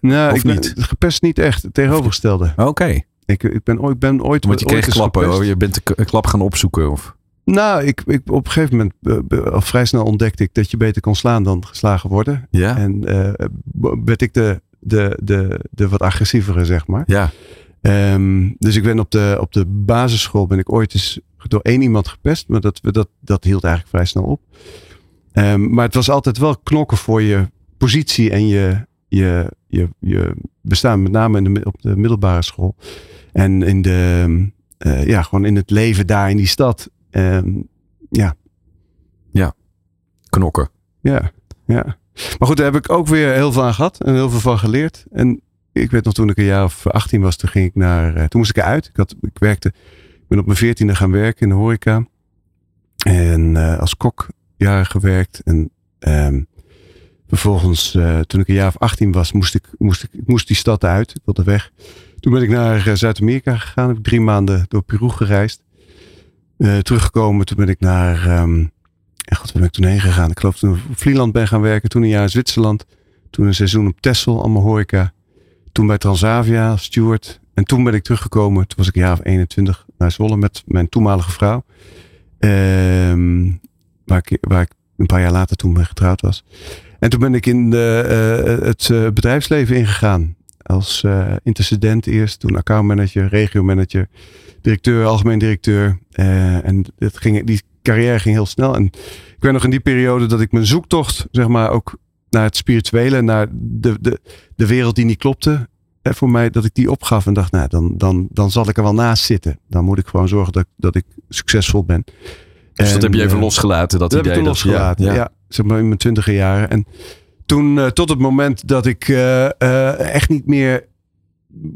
nou, ik niet? gepest niet echt. Het tegenovergestelde. Oké. Ik, ik, ben, ooit, ben ooit. Want je kreeg klappen, oh, je bent de klap gaan opzoeken? Of? Nou, ik, ik, op een gegeven moment, uh, al vrij snel ontdekte ik dat je beter kon slaan dan geslagen worden. Ja. En werd ik de, de, de, de wat agressievere, zeg maar. Ja. Um, dus ik ben op de, op de basisschool ben ik ooit eens door één iemand gepest, maar dat, dat, dat hield eigenlijk vrij snel op. Um, maar het was altijd wel knokken voor je positie en je, je, je, je bestaan, met name in de, op de middelbare school. En in de, uh, ja, gewoon in het leven daar in die stad. Um, ja. Ja. Knokken. Ja. Ja. Maar goed, daar heb ik ook weer heel veel aan gehad en heel veel van geleerd. En ik weet nog toen ik een jaar of 18 was, toen ging ik naar, uh, toen moest ik eruit. Ik, had, ik werkte, ik ben op mijn veertiende gaan werken in de horeca. En uh, als kok jaren gewerkt. En um, vervolgens, uh, toen ik een jaar of 18 was, moest ik, moest ik, moest die stad uit. Ik wilde weg. Toen ben ik naar eh, Zuid-Amerika gegaan. Heb drie maanden door Peru gereisd. Teruggekomen, toen ben ik naar. Um, ja, god, waar ben ik toen heen gegaan? Ik geloof toen ik op ben gaan werken. Toen een jaar in Zwitserland. Toen een seizoen op Texel, allemaal horeca. Toen bij Transavia steward. En toen ben ik teruggekomen. Toen was ik jaar of 21 naar Zwolle met mijn toenmalige vrouw. Um, waar, ik, waar ik een paar jaar later toen ben getrouwd was. En toen ben ik in de, uh, het bedrijfsleven ingegaan. Als uh, intercedent eerst, toen accountmanager, regiomanager, directeur, algemeen directeur. En het ging, die carrière ging heel snel. En ik weet nog in die periode dat ik mijn zoektocht, zeg maar, ook naar het spirituele, naar de, de, de wereld die niet klopte. En voor mij dat ik die opgaf en dacht, nou, dan, dan, dan zal ik er wel naast zitten. Dan moet ik gewoon zorgen dat, dat ik succesvol ben. Dus en, dat heb je even losgelaten, dat, dat idee? Heb ik losgelaten, ja, ja. zeg maar in mijn twintiger jaren. En toen, uh, tot het moment dat ik uh, uh, echt niet meer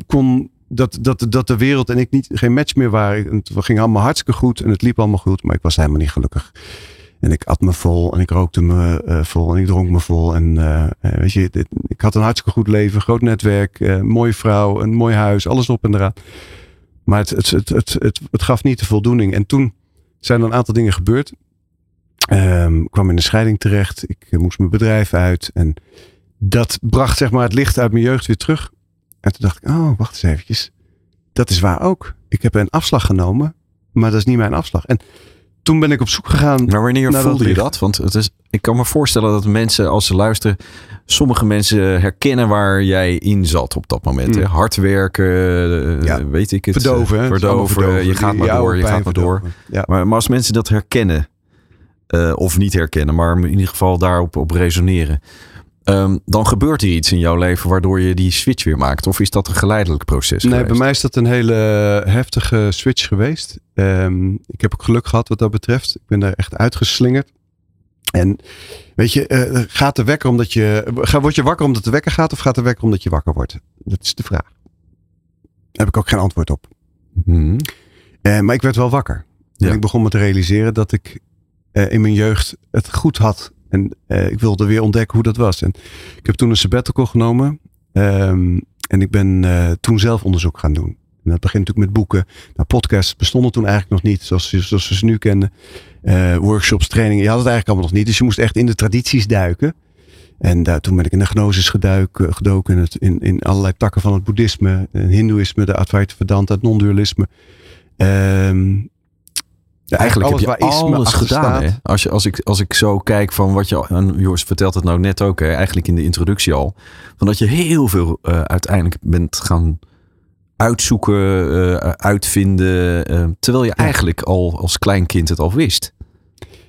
kon, dat, dat, dat de wereld en ik niet, geen match meer waren. Het ging allemaal hartstikke goed en het liep allemaal goed, maar ik was helemaal niet gelukkig. En ik at me vol en ik rookte me uh, vol en ik dronk me vol. En uh, weet je, ik had een hartstikke goed leven, groot netwerk, mooie vrouw, een mooi huis, alles op en eraan. Maar het, het, het, het, het, gaf niet de voldoening. En toen zijn er een aantal dingen gebeurd. Um, kwam in een scheiding terecht. Ik moest mijn bedrijf uit. En dat bracht zeg maar het licht uit mijn jeugd weer terug. En toen dacht ik, oh, wacht eens eventjes. Dat is waar ook. Ik heb een afslag genomen, maar dat is niet mijn afslag. En toen ben ik op zoek gegaan. Maar wanneer voelde je dat? Want het is, ik kan me voorstellen dat mensen, als ze luisteren, sommige mensen herkennen waar jij in zat op dat moment. Mm. Hard werken, ja. weet ik het. Verdoven. Verdoven, verdoven. je gaat maar door, je gaat maar door. Ja. Maar, maar, als mensen dat herkennen, uh, of niet herkennen, maar in ieder geval daarop op resoneren. Um, dan gebeurt er iets in jouw leven waardoor je die switch weer maakt. Of is dat een geleidelijk proces? Nee, geweest? bij mij is dat een hele heftige switch geweest. Um, ik heb ook geluk gehad wat dat betreft. Ik ben daar echt uitgeslingerd. En weet je, uh, gaat de wekker omdat je. Word je wakker omdat de wekker gaat of gaat de wekker omdat je wakker wordt? Dat is de vraag. Daar heb ik ook geen antwoord op. Hmm. Uh, maar ik werd wel wakker. Ja. En ik begon me te realiseren dat ik uh, in mijn jeugd het goed had en uh, ik wilde weer ontdekken hoe dat was. En ik heb toen een sabbatical genomen. Um, en ik ben uh, toen zelf onderzoek gaan doen. En dat begint natuurlijk met boeken. Nou, podcasts bestonden toen eigenlijk nog niet, zoals, zoals we ze nu kennen. Uh, workshops, trainingen, je had het eigenlijk allemaal nog niet. Dus je moest echt in de tradities duiken. En daar, toen ben ik in de gnosis geduik, gedoken in, in, allerlei takken van het boeddhisme, het hindoeïsme, de Advaita Vedanta, het non-dualisme. Um, ja, eigenlijk alles heb je alles gedaan. Hè? Als, je, als, ik, als ik zo kijk van wat je. En Joris vertelt het nou net ook, hè, eigenlijk in de introductie al. Van dat je heel veel uh, uiteindelijk bent gaan uitzoeken, uh, uitvinden. Uh, terwijl je eigenlijk al als klein kind het al wist.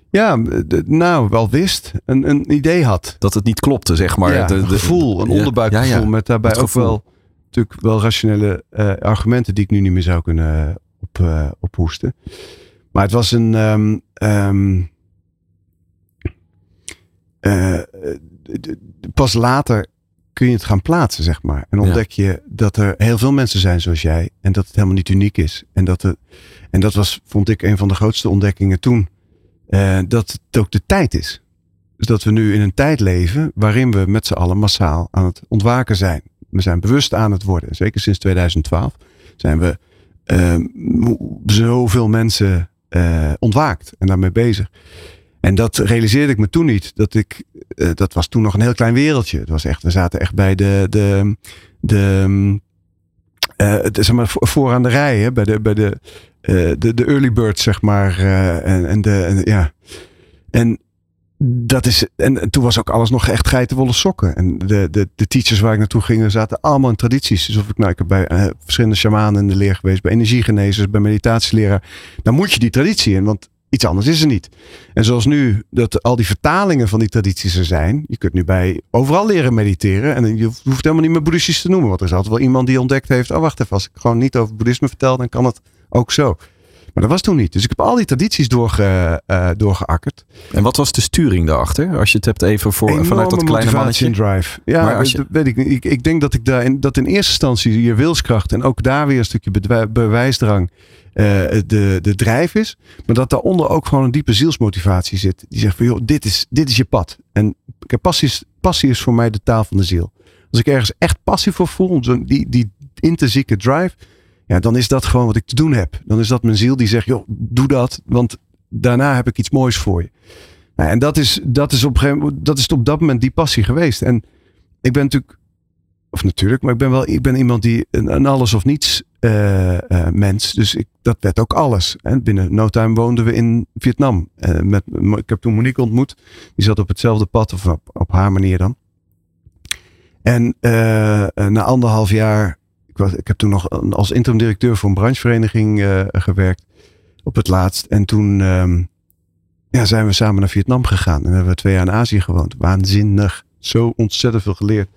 Ja, nou, wel wist. Een, een idee had. Dat het niet klopte, zeg maar. Ja, de, een gevoel, een onderbuikgevoel. Met daarbij ook wel, natuurlijk wel rationele argumenten die ik nu niet meer zou kunnen op, ophoesten. Maar het was een. Um, um, uh, pas later kun je het gaan plaatsen, zeg maar. En ontdek je dat er heel veel mensen zijn zoals jij. En dat het helemaal niet uniek is. En dat, het, en dat was, vond ik, een van de grootste ontdekkingen toen. Uh, dat het ook de tijd is. Dus dat we nu in een tijd leven waarin we met z'n allen massaal aan het ontwaken zijn. We zijn bewust aan het worden. Zeker sinds 2012 zijn we uh, zoveel mensen uh, ontwaakt en daarmee bezig. En dat realiseerde ik me toen niet. Dat ik, uh, dat was toen nog een heel klein wereldje. Het was echt, we zaten echt bij de, de, de, uh, zeg maar, vooraan de rij, hè, bij de, bij de, de, de early birds, zeg maar. en, en de, ja. En dat is, en toen was ook alles nog echt geitenwolle sokken. En de, de, de teachers waar ik naartoe ging, zaten allemaal in tradities. Dus ik, nou, ik heb bij uh, verschillende shamanen in de leer geweest, bij energiegenezers, bij meditatieleraar. Dan moet je die traditie in, want iets anders is er niet. En zoals nu, dat al die vertalingen van die tradities er zijn. Je kunt nu bij overal leren mediteren. En je hoeft helemaal niet meer boeddhistisch te noemen. Want er is altijd wel iemand die ontdekt heeft, oh wacht even, als ik gewoon niet over boeddhisme vertel, dan kan het ook zo. Maar dat was toen niet. Dus ik heb al die tradities doorge, uh, doorgeakkerd. En wat was de sturing daarachter? Als je het hebt even voor, Enorme vanuit dat kleine mannetje. drive. Ja, maar als je... weet ik niet. Ik, ik denk dat ik daar in, dat in eerste instantie je wilskracht en ook daar weer een stukje bewijsdrang uh, de, de drijf is. Maar dat daaronder ook gewoon een diepe zielsmotivatie zit. Die zegt van joh, dit is, dit is je pad. En passie is, passie is voor mij de taal van de ziel. Als ik ergens echt passie voor voel, die, die intrinsieke drive ja, dan is dat gewoon wat ik te doen heb. Dan is dat mijn ziel die zegt, joh, doe dat, want daarna heb ik iets moois voor je. Nou, en dat is, dat, is op, dat is op dat moment die passie geweest. En ik ben natuurlijk, of natuurlijk, maar ik ben wel ik ben iemand die een, alles of niets uh, uh, mens. Dus ik, dat werd ook alles. En binnen no time woonden we in Vietnam. Uh, met, ik heb toen Monique ontmoet. Die zat op hetzelfde pad, of op, op haar manier dan. En na anderhalf jaar, ik, was, ik heb toen nog als interim directeur voor een branchevereniging gewerkt. Op het laatst. En toen ehm, ja, zijn we samen naar Vietnam gegaan. En hebben we twee jaar in Azië gewoond. Waanzinnig. Zo ontzettend veel geleerd.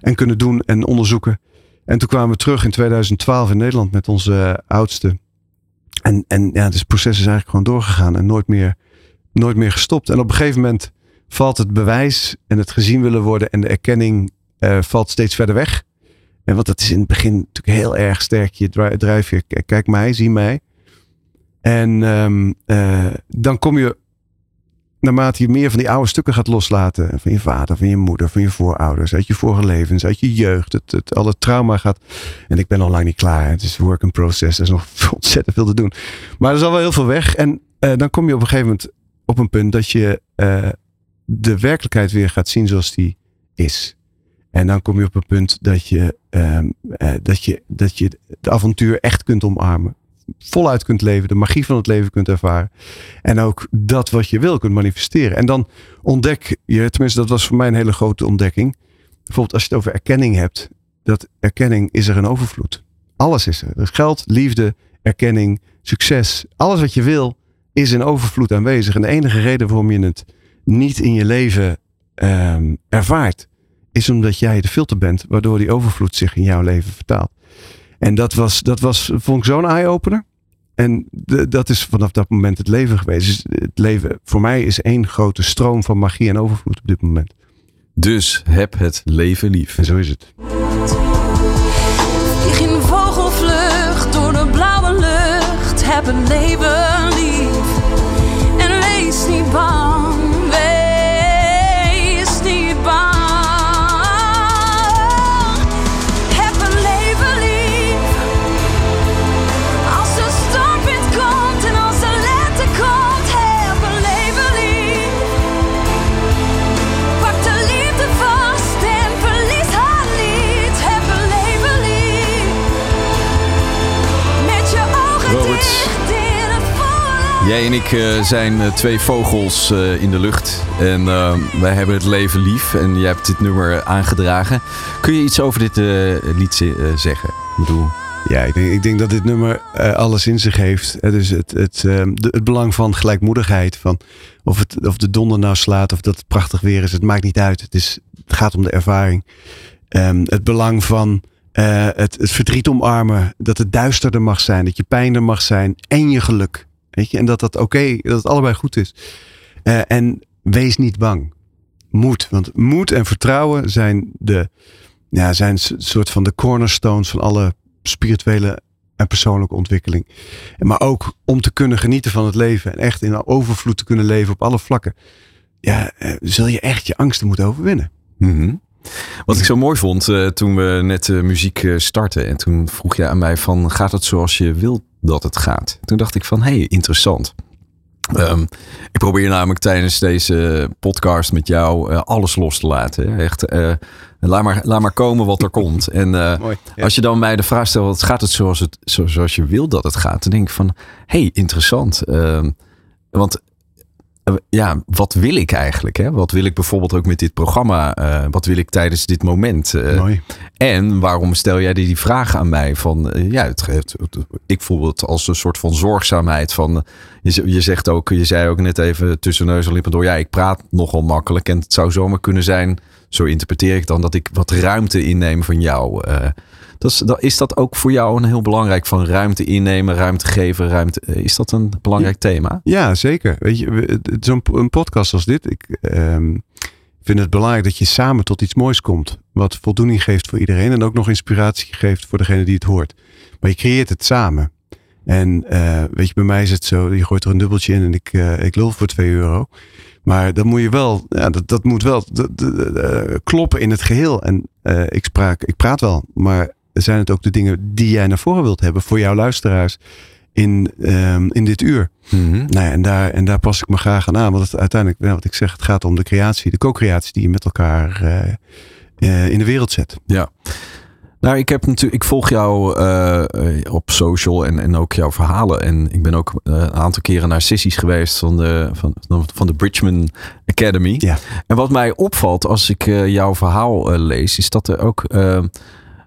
En kunnen doen en onderzoeken. En toen kwamen we terug in 2012 in Nederland met onze oudste. En, en ja, het proces is eigenlijk gewoon doorgegaan en nooit meer, nooit meer gestopt. En op een gegeven moment valt het bewijs en het gezien willen worden en de erkenning uh, valt steeds verder weg. En want dat is in het begin natuurlijk heel erg sterk je drijfveer. Kijk mij, zie mij. En um, uh, dan kom je naarmate je meer van die oude stukken gaat loslaten. Van je vader, van je moeder, van je voorouders. Uit je vorige levens, uit je jeugd. Het, het, al het trauma gaat. En ik ben nog lang niet klaar. Het is work in process. Er is nog ontzettend veel te doen. Maar er is al wel heel veel weg. En uh, dan kom je op een gegeven moment op een punt dat je uh, de werkelijkheid weer gaat zien zoals die is. En dan kom je op een punt dat je, um, dat je, dat je de avontuur echt kunt omarmen voluit kunt leven, de magie van het leven kunt ervaren. En ook dat wat je wil kunt manifesteren. En dan ontdek je, tenminste dat was voor mij een hele grote ontdekking. Bijvoorbeeld als je het over erkenning hebt, dat erkenning is er een overvloed. Alles is er. Dus geld, liefde, erkenning, succes, alles wat je wil is in overvloed aanwezig. En de enige reden waarom je het niet in je leven um, ervaart, is omdat jij de filter bent, waardoor die overvloed zich in jouw leven vertaalt. En dat was, dat was vond ik zo'n eye-opener. En de, dat is vanaf dat moment het leven geweest. Dus het leven voor mij is één grote stroom van magie en overvloed op dit moment. Dus heb het leven lief. En zo is het. Ik ging vogelvlucht door de blauwe lucht. Heb het leven lief. Jij en ik uh, zijn uh, twee vogels uh, in de lucht. En wij hebben het leven lief. En jij hebt dit nummer aangedragen. Kun je iets over dit lied zeggen? Ik bedoel... Ja, ik denk, ik denk dat dit nummer alles in zich heeft. Dus het, het, de, het belang van gelijkmoedigheid. Van of, het, of de donder nou slaat of dat het prachtig weer is. Het maakt niet uit. Het, is, het gaat om de ervaring. Um, het belang van het, het verdriet omarmen. Dat het duisterder mag zijn. Dat je pijn er mag zijn. En je geluk. Weet je? En dat dat oké, dat het allebei goed is. Uh, en wees niet bang. Moed. Want moed en vertrouwen zijn de, ja, zijn soort van de cornerstones van alle spirituele en persoonlijke ontwikkeling. Maar ook om te kunnen genieten van het leven en echt in overvloed te kunnen leven op alle vlakken. Ja, uh, zul je echt je angsten moeten overwinnen. Mm. Wat ik zo mooi vond uh, toen we net de muziek startten. En toen vroeg je aan mij van gaat het zoals je wilt dat het gaat. Toen dacht ik van, hé, hey, interessant. Um, ik probeer namelijk tijdens deze podcast met jou uh, alles los te laten. Echt, uh, laat, maar, laat maar komen wat er komt. En uh, Mooi, ja. als je dan mij de vraag stelt, gaat het zoals, het zoals je wil dat het gaat? Dan denk ik van, hey, interessant. Um, want eh, ja, wat wil ik eigenlijk? Hè? Wat wil ik bijvoorbeeld ook met dit programma? Uh, wat wil ik tijdens dit moment? Uh, Mooi. En waarom stel jij die, die vraag aan mij? Van, uh, ja, het, het, ik voel het als een soort van zorgzaamheid. Van, je, je zegt ook, je zei ook net even tussen neus en lippen door. Ja, ik praat nogal makkelijk. En het zou zomaar kunnen zijn, zo interpreteer ik dan, dat ik wat ruimte inneem van jou. Dat is, dat, is dat ook voor jou een heel belangrijk van ruimte innemen, ruimte geven, ruimte? Eh, is dat een belangrijk thema? Ja, zeker. Weet je, zo'n podcast als dit, ik um, vind het belangrijk dat je samen tot iets moois komt. Wat voldoening geeft voor iedereen en ook nog inspiratie geeft voor degene die het hoort. Maar je creëert het samen. En uh, weet je, bij mij is het zo, je gooit er een dubbeltje in en ik, uh, ik lul voor 2 euro. Maar dan moet je wel, ja, dat, dat moet wel kloppen in het geheel. En ik, spraak, ik praat wel, maar zijn het ook de dingen die jij naar voren wilt hebben voor jouw luisteraars in, um, in dit uur. Mm -hmm. nou ja, en, daar, en daar pas ik me graag aan aan. Want het, uiteindelijk, wat ik zeg, het gaat om de creatie, de co-creatie die je met elkaar uh, uh, in de wereld zet. Ja. Nou, ik heb natuurlijk, ik volg jou uh, op social en, en ook jouw verhalen. En ik ben ook een aantal keren naar sessies geweest van de, van, van de Bridgman Academy. Ja. En wat mij opvalt als ik jouw verhaal lees, is dat er ook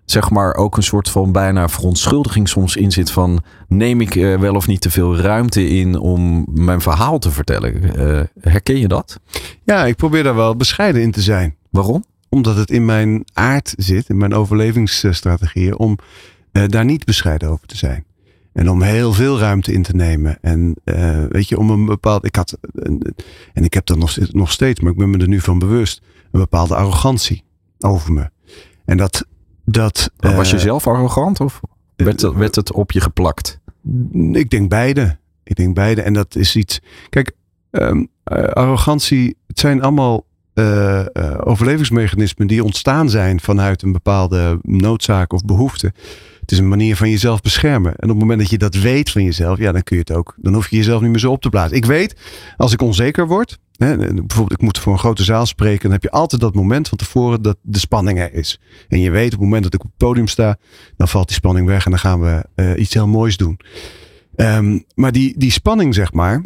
zeg maar ook een soort van bijna verontschuldiging soms in zit van neem ik wel of niet te veel ruimte in om mijn verhaal te vertellen. herken je dat? Ja, ik probeer daar wel bescheiden in te zijn. Waarom? Omdat het in mijn aard zit, in mijn overlevingsstrategieën, om uh, daar niet bescheiden over te zijn. En om heel veel ruimte in te nemen. En uh, weet je, om een bepaald. Ik had. En ik heb dat nog, nog steeds, maar ik ben me er nu van bewust. Een bepaalde arrogantie over me. En dat. Dat was je zelf arrogant of werd, het, werd het op je geplakt? Ik denk beide. Ik denk beide. En dat is iets. Kijk, um, arrogantie. Het zijn allemaal uh, uh, overlevingsmechanismen die ontstaan zijn vanuit een bepaalde noodzaak of behoefte. Het is een manier van jezelf beschermen. En op het moment dat je dat weet van jezelf, ja, dan kun je het ook. Dan hoef je jezelf niet meer zo op te blazen. Ik weet, als ik onzeker word, bijvoorbeeld ik moet voor een grote zaal spreken, dan heb je altijd dat moment van tevoren dat de spanning er is. En je weet, op het moment dat ik op het podium sta, dan valt die spanning weg en dan gaan we uh, iets heel moois doen. Um, maar die, die spanning, zeg maar,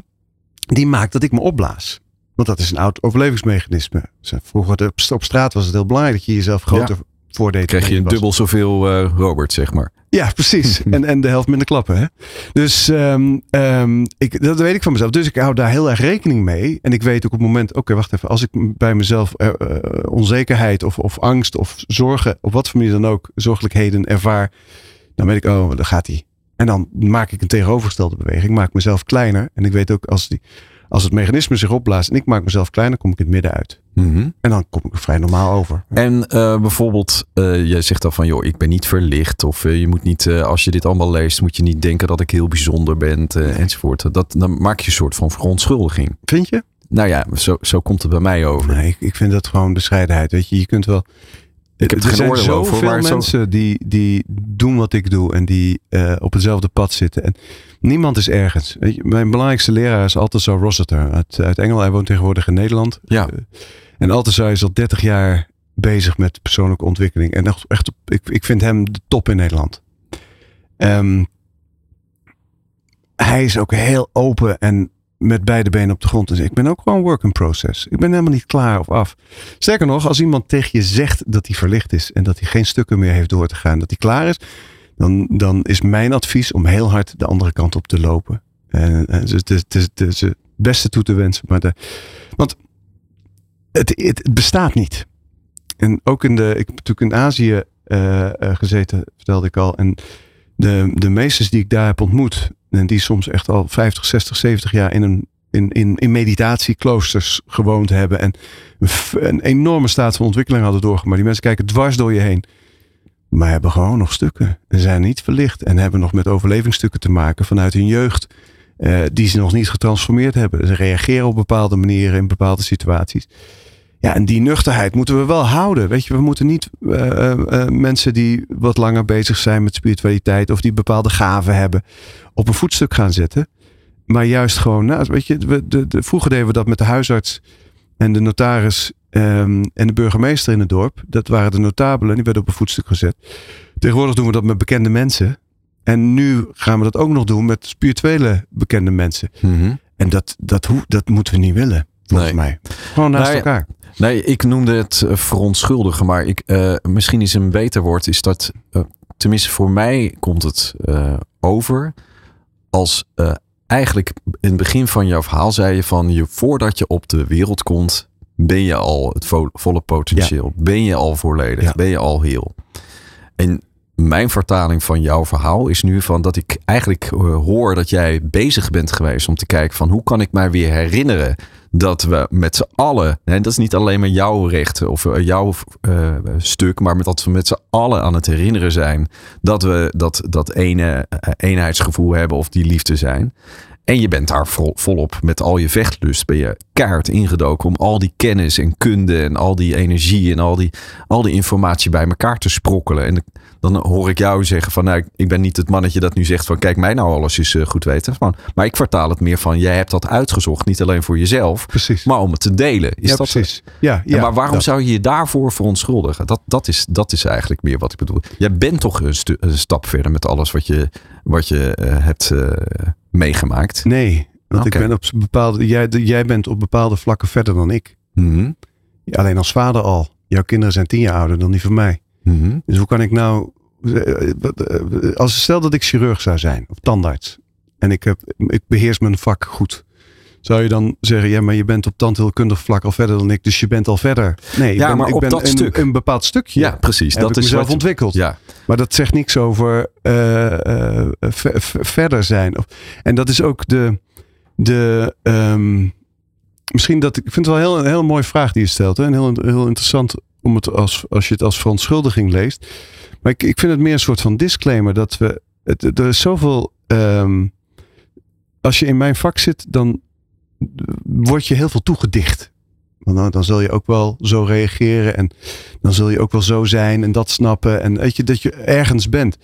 die maakt dat ik me opblaas. Want dat is een oud overlevingsmechanisme. Vroeger op straat was het heel belangrijk dat je jezelf groter. Voordeed. Krijg je een dubbel zoveel uh, Robert, zeg maar. Ja, precies. en, en de helft minder klappen. Hè? Dus um, um, ik, dat weet ik van mezelf. Dus ik hou daar heel erg rekening mee. En ik weet ook op het moment, oké, okay, wacht even. Als ik bij mezelf uh, uh, onzekerheid of, of angst of zorgen, op wat voor manier dan ook, zorgelijkheden ervaar. Dan weet ik, oh, daar gaat hij. En dan maak ik een tegenovergestelde beweging. Maak mezelf kleiner. En ik weet ook als die als het mechanisme zich opblaast en ik maak mezelf kleiner, kom ik in het midden uit. Mm -hmm. En dan kom ik er vrij normaal over. En uh, bijvoorbeeld, uh, jij zegt dan van joh, ik ben niet verlicht. Of uh, je moet niet, als je dit allemaal leest, moet je niet denken dat ik heel bijzonder ben enzovoort. Dat, dan maak je een soort van verontschuldiging. Vind je? Nou ja, zo, zo komt het bij mij over. Nee, ik, ik vind dat gewoon bescheidenheid. Weet je, je kunt wel. Ik heb er zijn zoveel mensen zo... die, die doen wat ik doe en die uh, op hetzelfde pad zitten. En niemand is ergens. Weet je, mijn belangrijkste leraar is Althusser Rossiter uit, uit Engeland. Hij woont tegenwoordig in Nederland. Ja. Uh, en Althusser is al 30 jaar bezig met persoonlijke ontwikkeling. En echt, echt ik, ik vind hem de top in Nederland. Um, hij is ook heel open en met beide benen op de grond. Dus ik ben ook gewoon work in process. Ik ben helemaal niet klaar of af. Sterker nog, als iemand tegen je zegt dat hij verlicht is en dat hij geen stukken meer heeft door te gaan, dat hij klaar is, dan, dan is mijn advies om heel hard de andere kant op te lopen. En, en dus het, is, het, beste toe te wensen. Maar de, want het, het, bestaat niet. En ook in de, ik heb natuurlijk in Azië uh, uh, gezeten, vertelde ik al. En de, de meesters die ik daar heb ontmoet, en die soms echt al 50, 60, 70 jaar in een in, in, in meditatiekloosters gewoond hebben. En een enorme staat van ontwikkeling hadden doorgemaakt. Die mensen kijken dwars door je heen. Maar hebben gewoon nog stukken. En zijn niet verlicht. En hebben nog met overlevingsstukken te maken vanuit hun jeugd. Uh, die ze nog niet getransformeerd hebben. Ze reageren op bepaalde manieren in bepaalde situaties. Ja, en die nuchterheid moeten we wel houden. Weet je, we moeten niet uh, uh, mensen die wat langer bezig zijn met spiritualiteit of die bepaalde gaven hebben, op een voetstuk gaan zetten. Maar juist gewoon, nou, weet je, we, de, de, vroeger deden we dat met de huisarts en de notaris um, en de burgemeester in het dorp. Dat waren de notabelen, die werden op een voetstuk gezet. Tegenwoordig doen we dat met bekende mensen. En nu gaan we dat ook nog doen met spirituele bekende mensen. Mm -hmm. En dat, dat, hoe, dat moeten we niet willen, volgens nee. mij. Gewoon naast Nou elkaar. Nee, ik noemde het uh, verontschuldigen, maar ik, uh, misschien is een beter woord, is dat, uh, tenminste voor mij komt het uh, over als eigenlijk in het begin van jouw verhaal zei je van je voordat je op de wereld komt, ben je al het vo volle potentieel, ja. ben je al volledig, ja. ben je al heel. En mijn vertaling van jouw verhaal is nu van dat ik eigenlijk uh, hoor dat jij bezig bent geweest om te kijken van hoe kan ik mij weer herinneren dat we met z'n allen, en dat is niet alleen maar jouw rechten of uh, jouw uh, stuk, maar dat we met z'n allen aan het herinneren zijn dat we dat, dat ene eenheidsgevoel hebben of die liefde zijn. En je bent daar vol, volop met al je vechtlust. Ben je kaart ingedoken om al die kennis en kunde en al die energie en al die, al die informatie bij elkaar te sprokkelen. En dan hoor ik jou zeggen van nou, ik ben niet het mannetje dat nu zegt van kijk mij nou alles is uh, goed weten. Maar, maar ik vertaal het meer van jij hebt dat uitgezocht. Niet alleen voor jezelf, precies. maar om het te delen. Is ja, dat precies. Ja, ja, maar waarom dat. zou je je daarvoor verontschuldigen? Dat, dat, is, dat is eigenlijk meer wat ik bedoel. Jij bent toch een, stu- een stap verder met alles wat je, wat je uh, hebt uh, meegemaakt. Nee, want ik ben op bepaalde, jij, jij bent op bepaalde vlakken verder dan ik. Mhm. Alleen als vader al. Jouw kinderen zijn tien jaar ouder dan die van mij. Mhm. Dus hoe kan ik nou. eh, eh, Als stel dat ik chirurg zou zijn of tandarts. En ik, heb, ik beheers mijn vak goed. Zou je dan zeggen, ja, maar je bent op tandheelkundig vlak al verder dan ik, dus je bent al verder. Nee, ik ben, maar ik op ben dat een, stuk. een bepaald stukje. Ja, precies. Heb dat ik is mezelf wat ontwikkeld. Ja, Maar dat zegt niks over eh, ver- ver- verder zijn. En dat is ook de. de ehm, misschien dat. Ik vind het wel heel, een heel mooie vraag die je stelt. Hè? En heel, heel interessant om het als, als je het als verontschuldiging leest. Maar ik, ik vind het meer een soort van disclaimer dat we. Het, er is zoveel. ehm, als je in mijn vak zit, dan word je heel veel toegedicht. Want dan, dan zul je ook wel zo reageren en dan zul je ook wel zo zijn en dat snappen. En weet je, dat je ergens bent.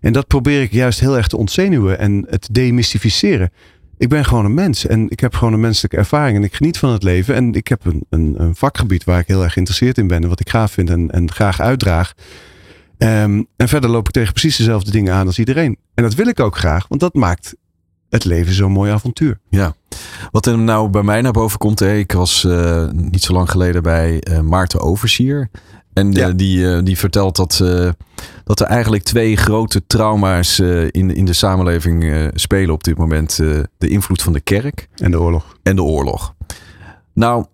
En dat probeer ik juist heel erg te ontzenuwen en het demystificeren. Ik ben gewoon een mens en ik heb gewoon een menselijke ervaring en ik geniet van het leven. En ik heb een, een, een vakgebied waar ik heel erg geïnteresseerd in ben en wat ik gaaf vind en, en graag uitdraag. Ehm, en verder loop ik tegen precies dezelfde dingen aan als iedereen. En dat wil ik ook graag, want dat maakt het leven zo'n mooi avontuur. ja. Wat er nou bij mij naar boven komt. Ik was eh, niet zo lang geleden bij eh, Maarten Oversier. En eh, Ja. die, eh, die vertelt dat, eh, dat er eigenlijk twee grote trauma's in, in de samenleving spelen op dit moment. De invloed van de kerk En de oorlog. en de oorlog. Nou,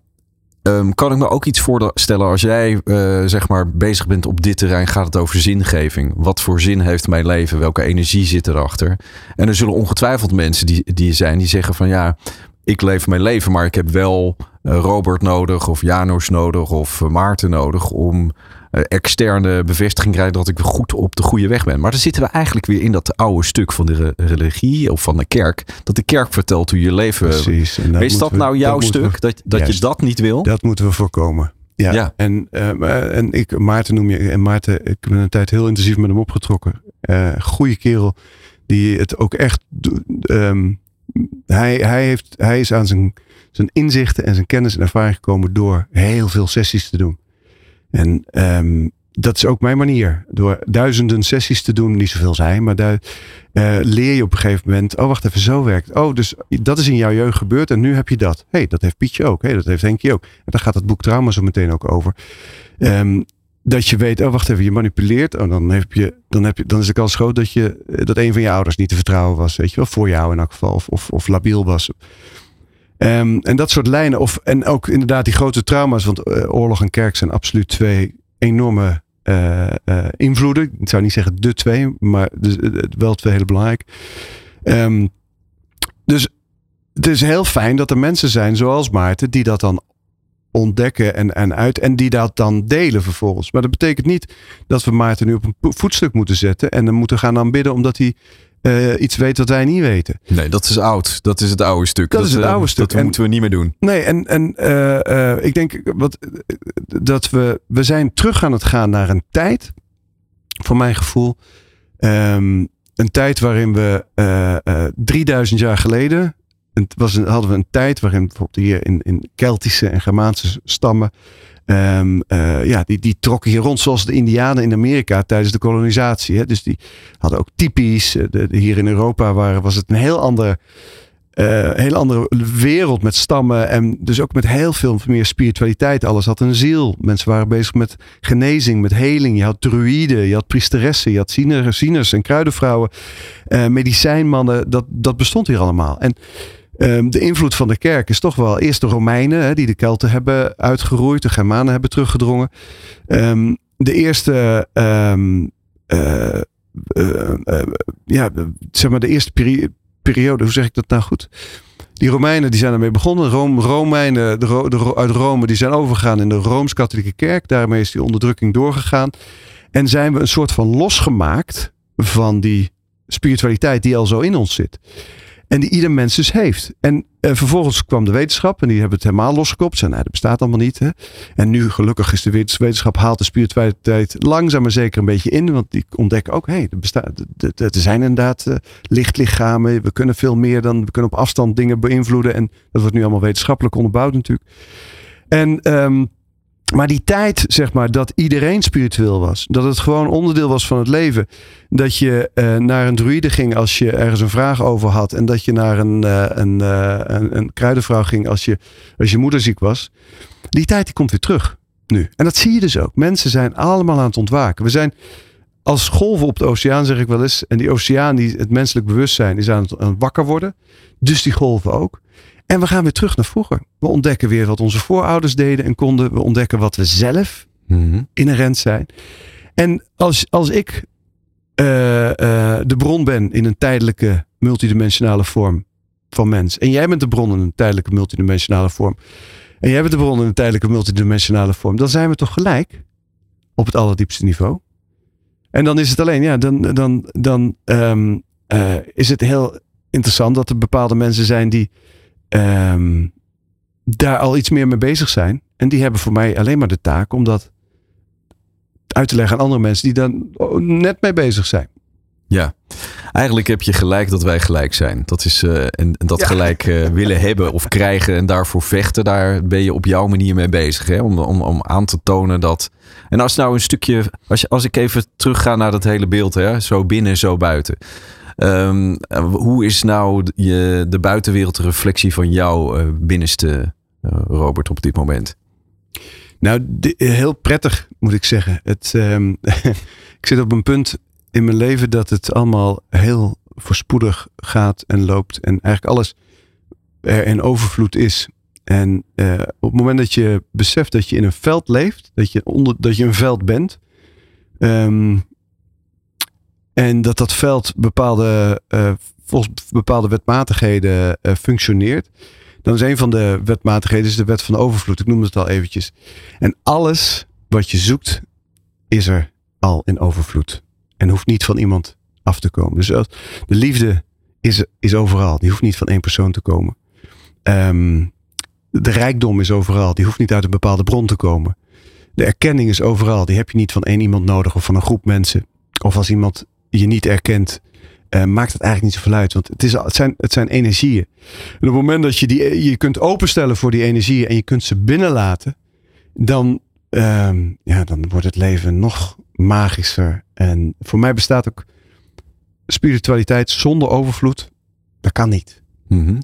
ehm, kan ik me ook iets voorstellen als jij zeg maar bezig bent op dit terrein, gaat het over zingeving. Wat voor zin heeft mijn leven? Welke energie zit erachter? En er zullen ongetwijfeld mensen die, die zijn die zeggen van ja, ik leef mijn leven, maar ik heb wel Robert nodig of Janos nodig of eh, Maarten nodig om eh, externe bevestiging te krijgen dat ik goed op de goede weg ben. Maar dan zitten we eigenlijk weer in dat oude stuk van de re- religie of van de kerk. Dat de kerk vertelt hoe je leven Precies. Is dat we- nou jouw we- stuk? Dat, dat je dat niet wil? Dat moeten we voorkomen. Ja. Ja. En, eh, en ik, Maarten noem je. En Maarten, ik ben een tijd heel intensief met hem opgetrokken. Eh goeie kerel. Die het ook echt. ehm, hij, hij, heeft, hij is aan zijn, zijn inzichten en zijn kennis en ervaring gekomen door heel veel sessies te doen. En ehm, dat is ook mijn manier. Door duizenden sessies te doen, niet zoveel zijn, maar daar eh, leer je op een gegeven moment. Oh, wacht even, zo werkt. Oh, dus dat is in jouw jeugd gebeurd en nu heb je dat. hey, dat heeft Pietje ook. hey, dat heeft Henkje ook. En daar gaat het boek Trauma zo meteen ook over. Ehm, dat je weet, oh wacht even, je manipuleert. Oh, dan, heb je, dan, heb je, dan is de kans groot dat, je, dat een van je ouders niet te vertrouwen was. Weet je wel, voor jou in elk geval. Of, of, of labiel was. Ehm, en dat soort lijnen. Of, en ook inderdaad die grote trauma's. Want eh, oorlog en kerk zijn absoluut twee enorme eh, eh, invloeden. Ik zou niet zeggen de twee, maar wel twee hele belangrijk. Ehm, dus het is heel fijn dat er mensen zijn zoals Maarten die dat dan ontdekken en, en uit en die dat dan delen vervolgens. Maar dat betekent niet dat we Maarten nu op een voetstuk moeten zetten en dan moeten gaan aanbidden omdat hij eh, iets weet wat wij niet weten. Nee, dat is oud. Dat is het oude stuk. Dat is het eh, oude stuk. Dat En- moeten we niet meer doen. Nee, en, en eh, ik denk wat, dat we, we zijn terug aan het gaan naar een tijd, voor mijn gevoel, ehm, een tijd waarin we eh, eh, 3000 jaar geleden, het was een, hadden we een tijd waarin bijvoorbeeld hier in, in Keltische en Germaanse stammen, ehm, eh, ja, die, die trokken hier rond zoals de Indianen in Amerika tijdens de kolonisatie. Hè? Dus die hadden ook typisch, eh, hier in Europa waren, was het een heel ander eh, hele andere wereld met stammen en dus ook met heel veel meer spiritualiteit. Alles had een ziel. Mensen waren bezig met genezing, met heling. Je had druïden, je had priesteressen, je had zieners, en kruidenvrouwen, medicijnmannen. Dat, dat bestond hier allemaal. En ehm, de invloed van de kerk is toch wel eerst de Romeinen, hè, die de Kelten hebben uitgeroeid, de Germanen hebben teruggedrongen. Ehm, de eerste ehm, eh, eh, eh, ja, zeg maar de eerste peri- periode, hoe zeg ik dat nou goed? Die Romeinen die zijn ermee begonnen. Rome, Romeinen de, de, uit Rome die zijn overgegaan in de Rooms-Katholieke Kerk. Daarmee is die onderdrukking doorgegaan. En zijn we een soort van losgemaakt van die spiritualiteit die al zo in ons zit. En die ieder mens dus heeft. En eh, vervolgens kwam de wetenschap en die hebben het helemaal losgekopt. Zeiden, nou, dat bestaat allemaal niet. Hè? En nu gelukkig is de wetenschap haalt de spiritualiteit langzaam maar zeker een beetje in. Want die ontdekken ook, hé, hey, er, bestaat, er zijn inderdaad uh, lichtlichamen. We kunnen veel meer dan, we kunnen op afstand dingen beïnvloeden. En dat wordt nu allemaal wetenschappelijk onderbouwd natuurlijk. En... Um, maar die tijd, zeg maar, dat iedereen spiritueel was. Dat het gewoon onderdeel was van het leven. Dat je uh, naar een druïde ging als je ergens een vraag over had. En dat je naar een, uh, een, uh, een, een, kruidenvrouw ging als je, als je moeder ziek was. Die tijd die komt weer terug nu. En dat zie je dus ook. Mensen zijn allemaal aan het ontwaken. We zijn als golven op de oceaan, zeg ik wel eens. En die oceaan, die, het menselijk bewustzijn, is aan het, aan het wakker worden. Dus die golven ook. En we gaan weer terug naar vroeger. We ontdekken weer wat onze voorouders deden en konden. We ontdekken wat we zelf mm inherent zijn. En als, als ik uh, uh, de bron ben in een tijdelijke multidimensionale vorm van mens. En jij bent de bron in een tijdelijke multidimensionale vorm. En jij bent de bron in een tijdelijke multidimensionale vorm. Dan zijn we toch gelijk op het allerdiepste niveau. En dan is het alleen, ja, dan, dan, dan um, uh, is het heel interessant dat er bepaalde mensen zijn die um, daar al iets meer mee bezig zijn. En die hebben voor mij alleen maar de taak om dat uit te leggen aan andere mensen die daar net mee bezig zijn. Ja, eigenlijk heb je gelijk dat wij gelijk zijn. Dat is uh, en, dat ja. gelijk uh, willen hebben of krijgen en daarvoor vechten, daar ben je op jouw manier mee bezig. Hè? Om, om, om aan te tonen dat. En als nou een stukje, als, je, als ik even terugga naar dat hele beeld, hè? zo binnen, zo buiten. Um, hoe is nou je, de buitenwereld reflectie van jouw uh, binnenste, uh, Robert, op dit moment? Nou, heel prettig moet ik zeggen. Het, um, ik zit op een punt in mijn leven dat het allemaal heel voorspoedig gaat en loopt. En eigenlijk alles er in overvloed is. En uh, op het moment dat je beseft dat je in een veld leeft, dat je, onder, dat je een veld bent, um, en dat dat veld bepaalde, uh, volgens bepaalde wetmatigheden uh, functioneert. Dan is een van de wetmatigheden is de wet van overvloed. Ik noemde het al eventjes. En alles wat je zoekt is er al in overvloed. En hoeft niet van iemand af te komen. Dus de liefde is, is overal. Die hoeft niet van één persoon te komen. Um, de rijkdom is overal. Die hoeft niet uit een bepaalde bron te komen. De erkenning is overal. Die heb je niet van één iemand nodig of van een groep mensen. Of als iemand je niet erkent, uh, maakt het eigenlijk niet zoveel uit. Want het, is, het, zijn, het zijn energieën. En op het moment dat je die je kunt openstellen voor die energieën en je kunt ze binnenlaten, dan, uh, ja, dan wordt het leven nog magischer. En voor mij bestaat ook spiritualiteit zonder overvloed. Dat kan niet. -hmm.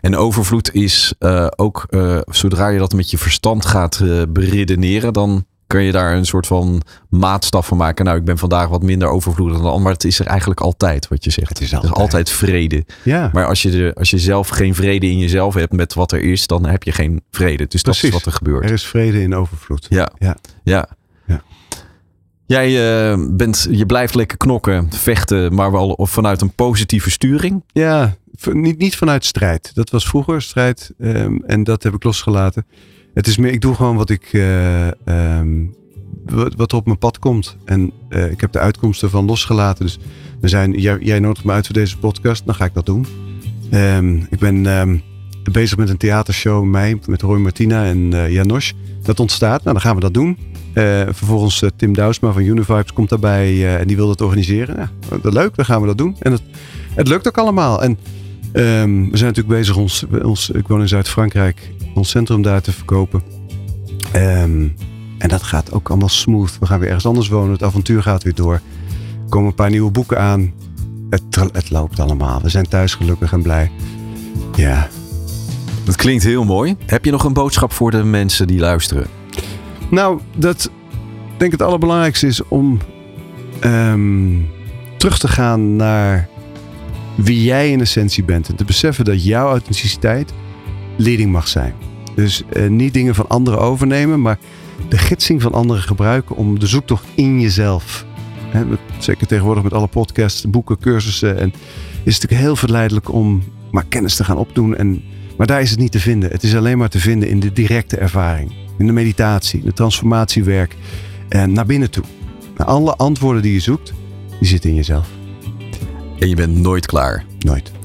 En overvloed is uh, ook, zodra je dat met je verstand gaat beredeneren, dan kun je daar een soort van maatstaf van maken. Nou, ik ben vandaag wat minder overvloedig dan maar het is er eigenlijk altijd wat je zegt. Het is altijd, is altijd vrede. Ja. Maar als je, de, als je zelf geen vrede in jezelf hebt met wat er is, dan heb je geen vrede. Dus Precies. dat is wat er gebeurt. Er is vrede in overvloed. Ja. Ja. ja. ja. Jij uh, bent, je blijft lekker knokken, vechten, maar wel vanuit een positieve sturing. Ja, niet, niet vanuit strijd. Dat was vroeger strijd um, en dat heb ik losgelaten. Het is meer, ik doe gewoon wat ik, uh, um, wat, wat op mijn pad komt. En uh, ik heb de uitkomsten van losgelaten. Dus we zijn, jij, jij nodigt me uit voor deze podcast, dan ga ik dat doen. Um, ik ben um, bezig met een theatershow in mei met Roy Martina en uh, Janos. Dat ontstaat, nou dan gaan we dat doen. vervolgens Tim Douwsma van Univibes komt daarbij en die wil dat organiseren. Dat leuk, dan gaan we dat doen. En het, het lukt ook allemaal. En we zijn natuurlijk bezig ons, ons ik woon in Zuid-Frankrijk, ons centrum daar te verkopen. Um, en dat gaat ook allemaal smooth. We gaan weer ergens anders wonen. Het avontuur gaat weer door. Er komen een paar nieuwe boeken aan. Het, het loopt allemaal. We zijn thuis gelukkig en blij. Ja. Dat klinkt heel mooi. Heb je nog een boodschap voor de mensen die luisteren? Nou, dat denk ik het allerbelangrijkste is om um, terug te gaan naar wie jij in essentie bent. En te beseffen dat jouw authenticiteit leading mag zijn. Dus uh, niet dingen van anderen overnemen, maar de gidsing van anderen gebruiken om de zoektocht in jezelf. Hè, zeker tegenwoordig met alle podcasts, boeken, cursussen. En is het natuurlijk heel verleidelijk om maar kennis te gaan opdoen. En, maar daar is het niet te vinden. Het is alleen maar te vinden in de directe ervaring. In de meditatie, de transformatiewerk. En naar binnen toe. Alle antwoorden die je zoekt, die zitten in jezelf. En je bent nooit klaar. Nooit.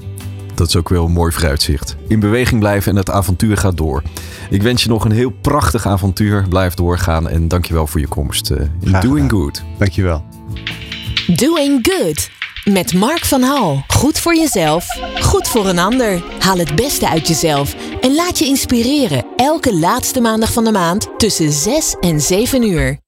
Dat is ook wel een mooi vooruitzicht. In beweging blijven en het avontuur gaat door. Ik wens je nog een heel prachtig avontuur. Blijf doorgaan en dankjewel voor je komst. Uh, doing good. Dankjewel. Doing good. Met Mark van Hal. Goed voor jezelf, goed voor een ander. Haal het beste uit jezelf en laat je inspireren. Elke laatste maandag van de maand tussen 6 en 7 uur.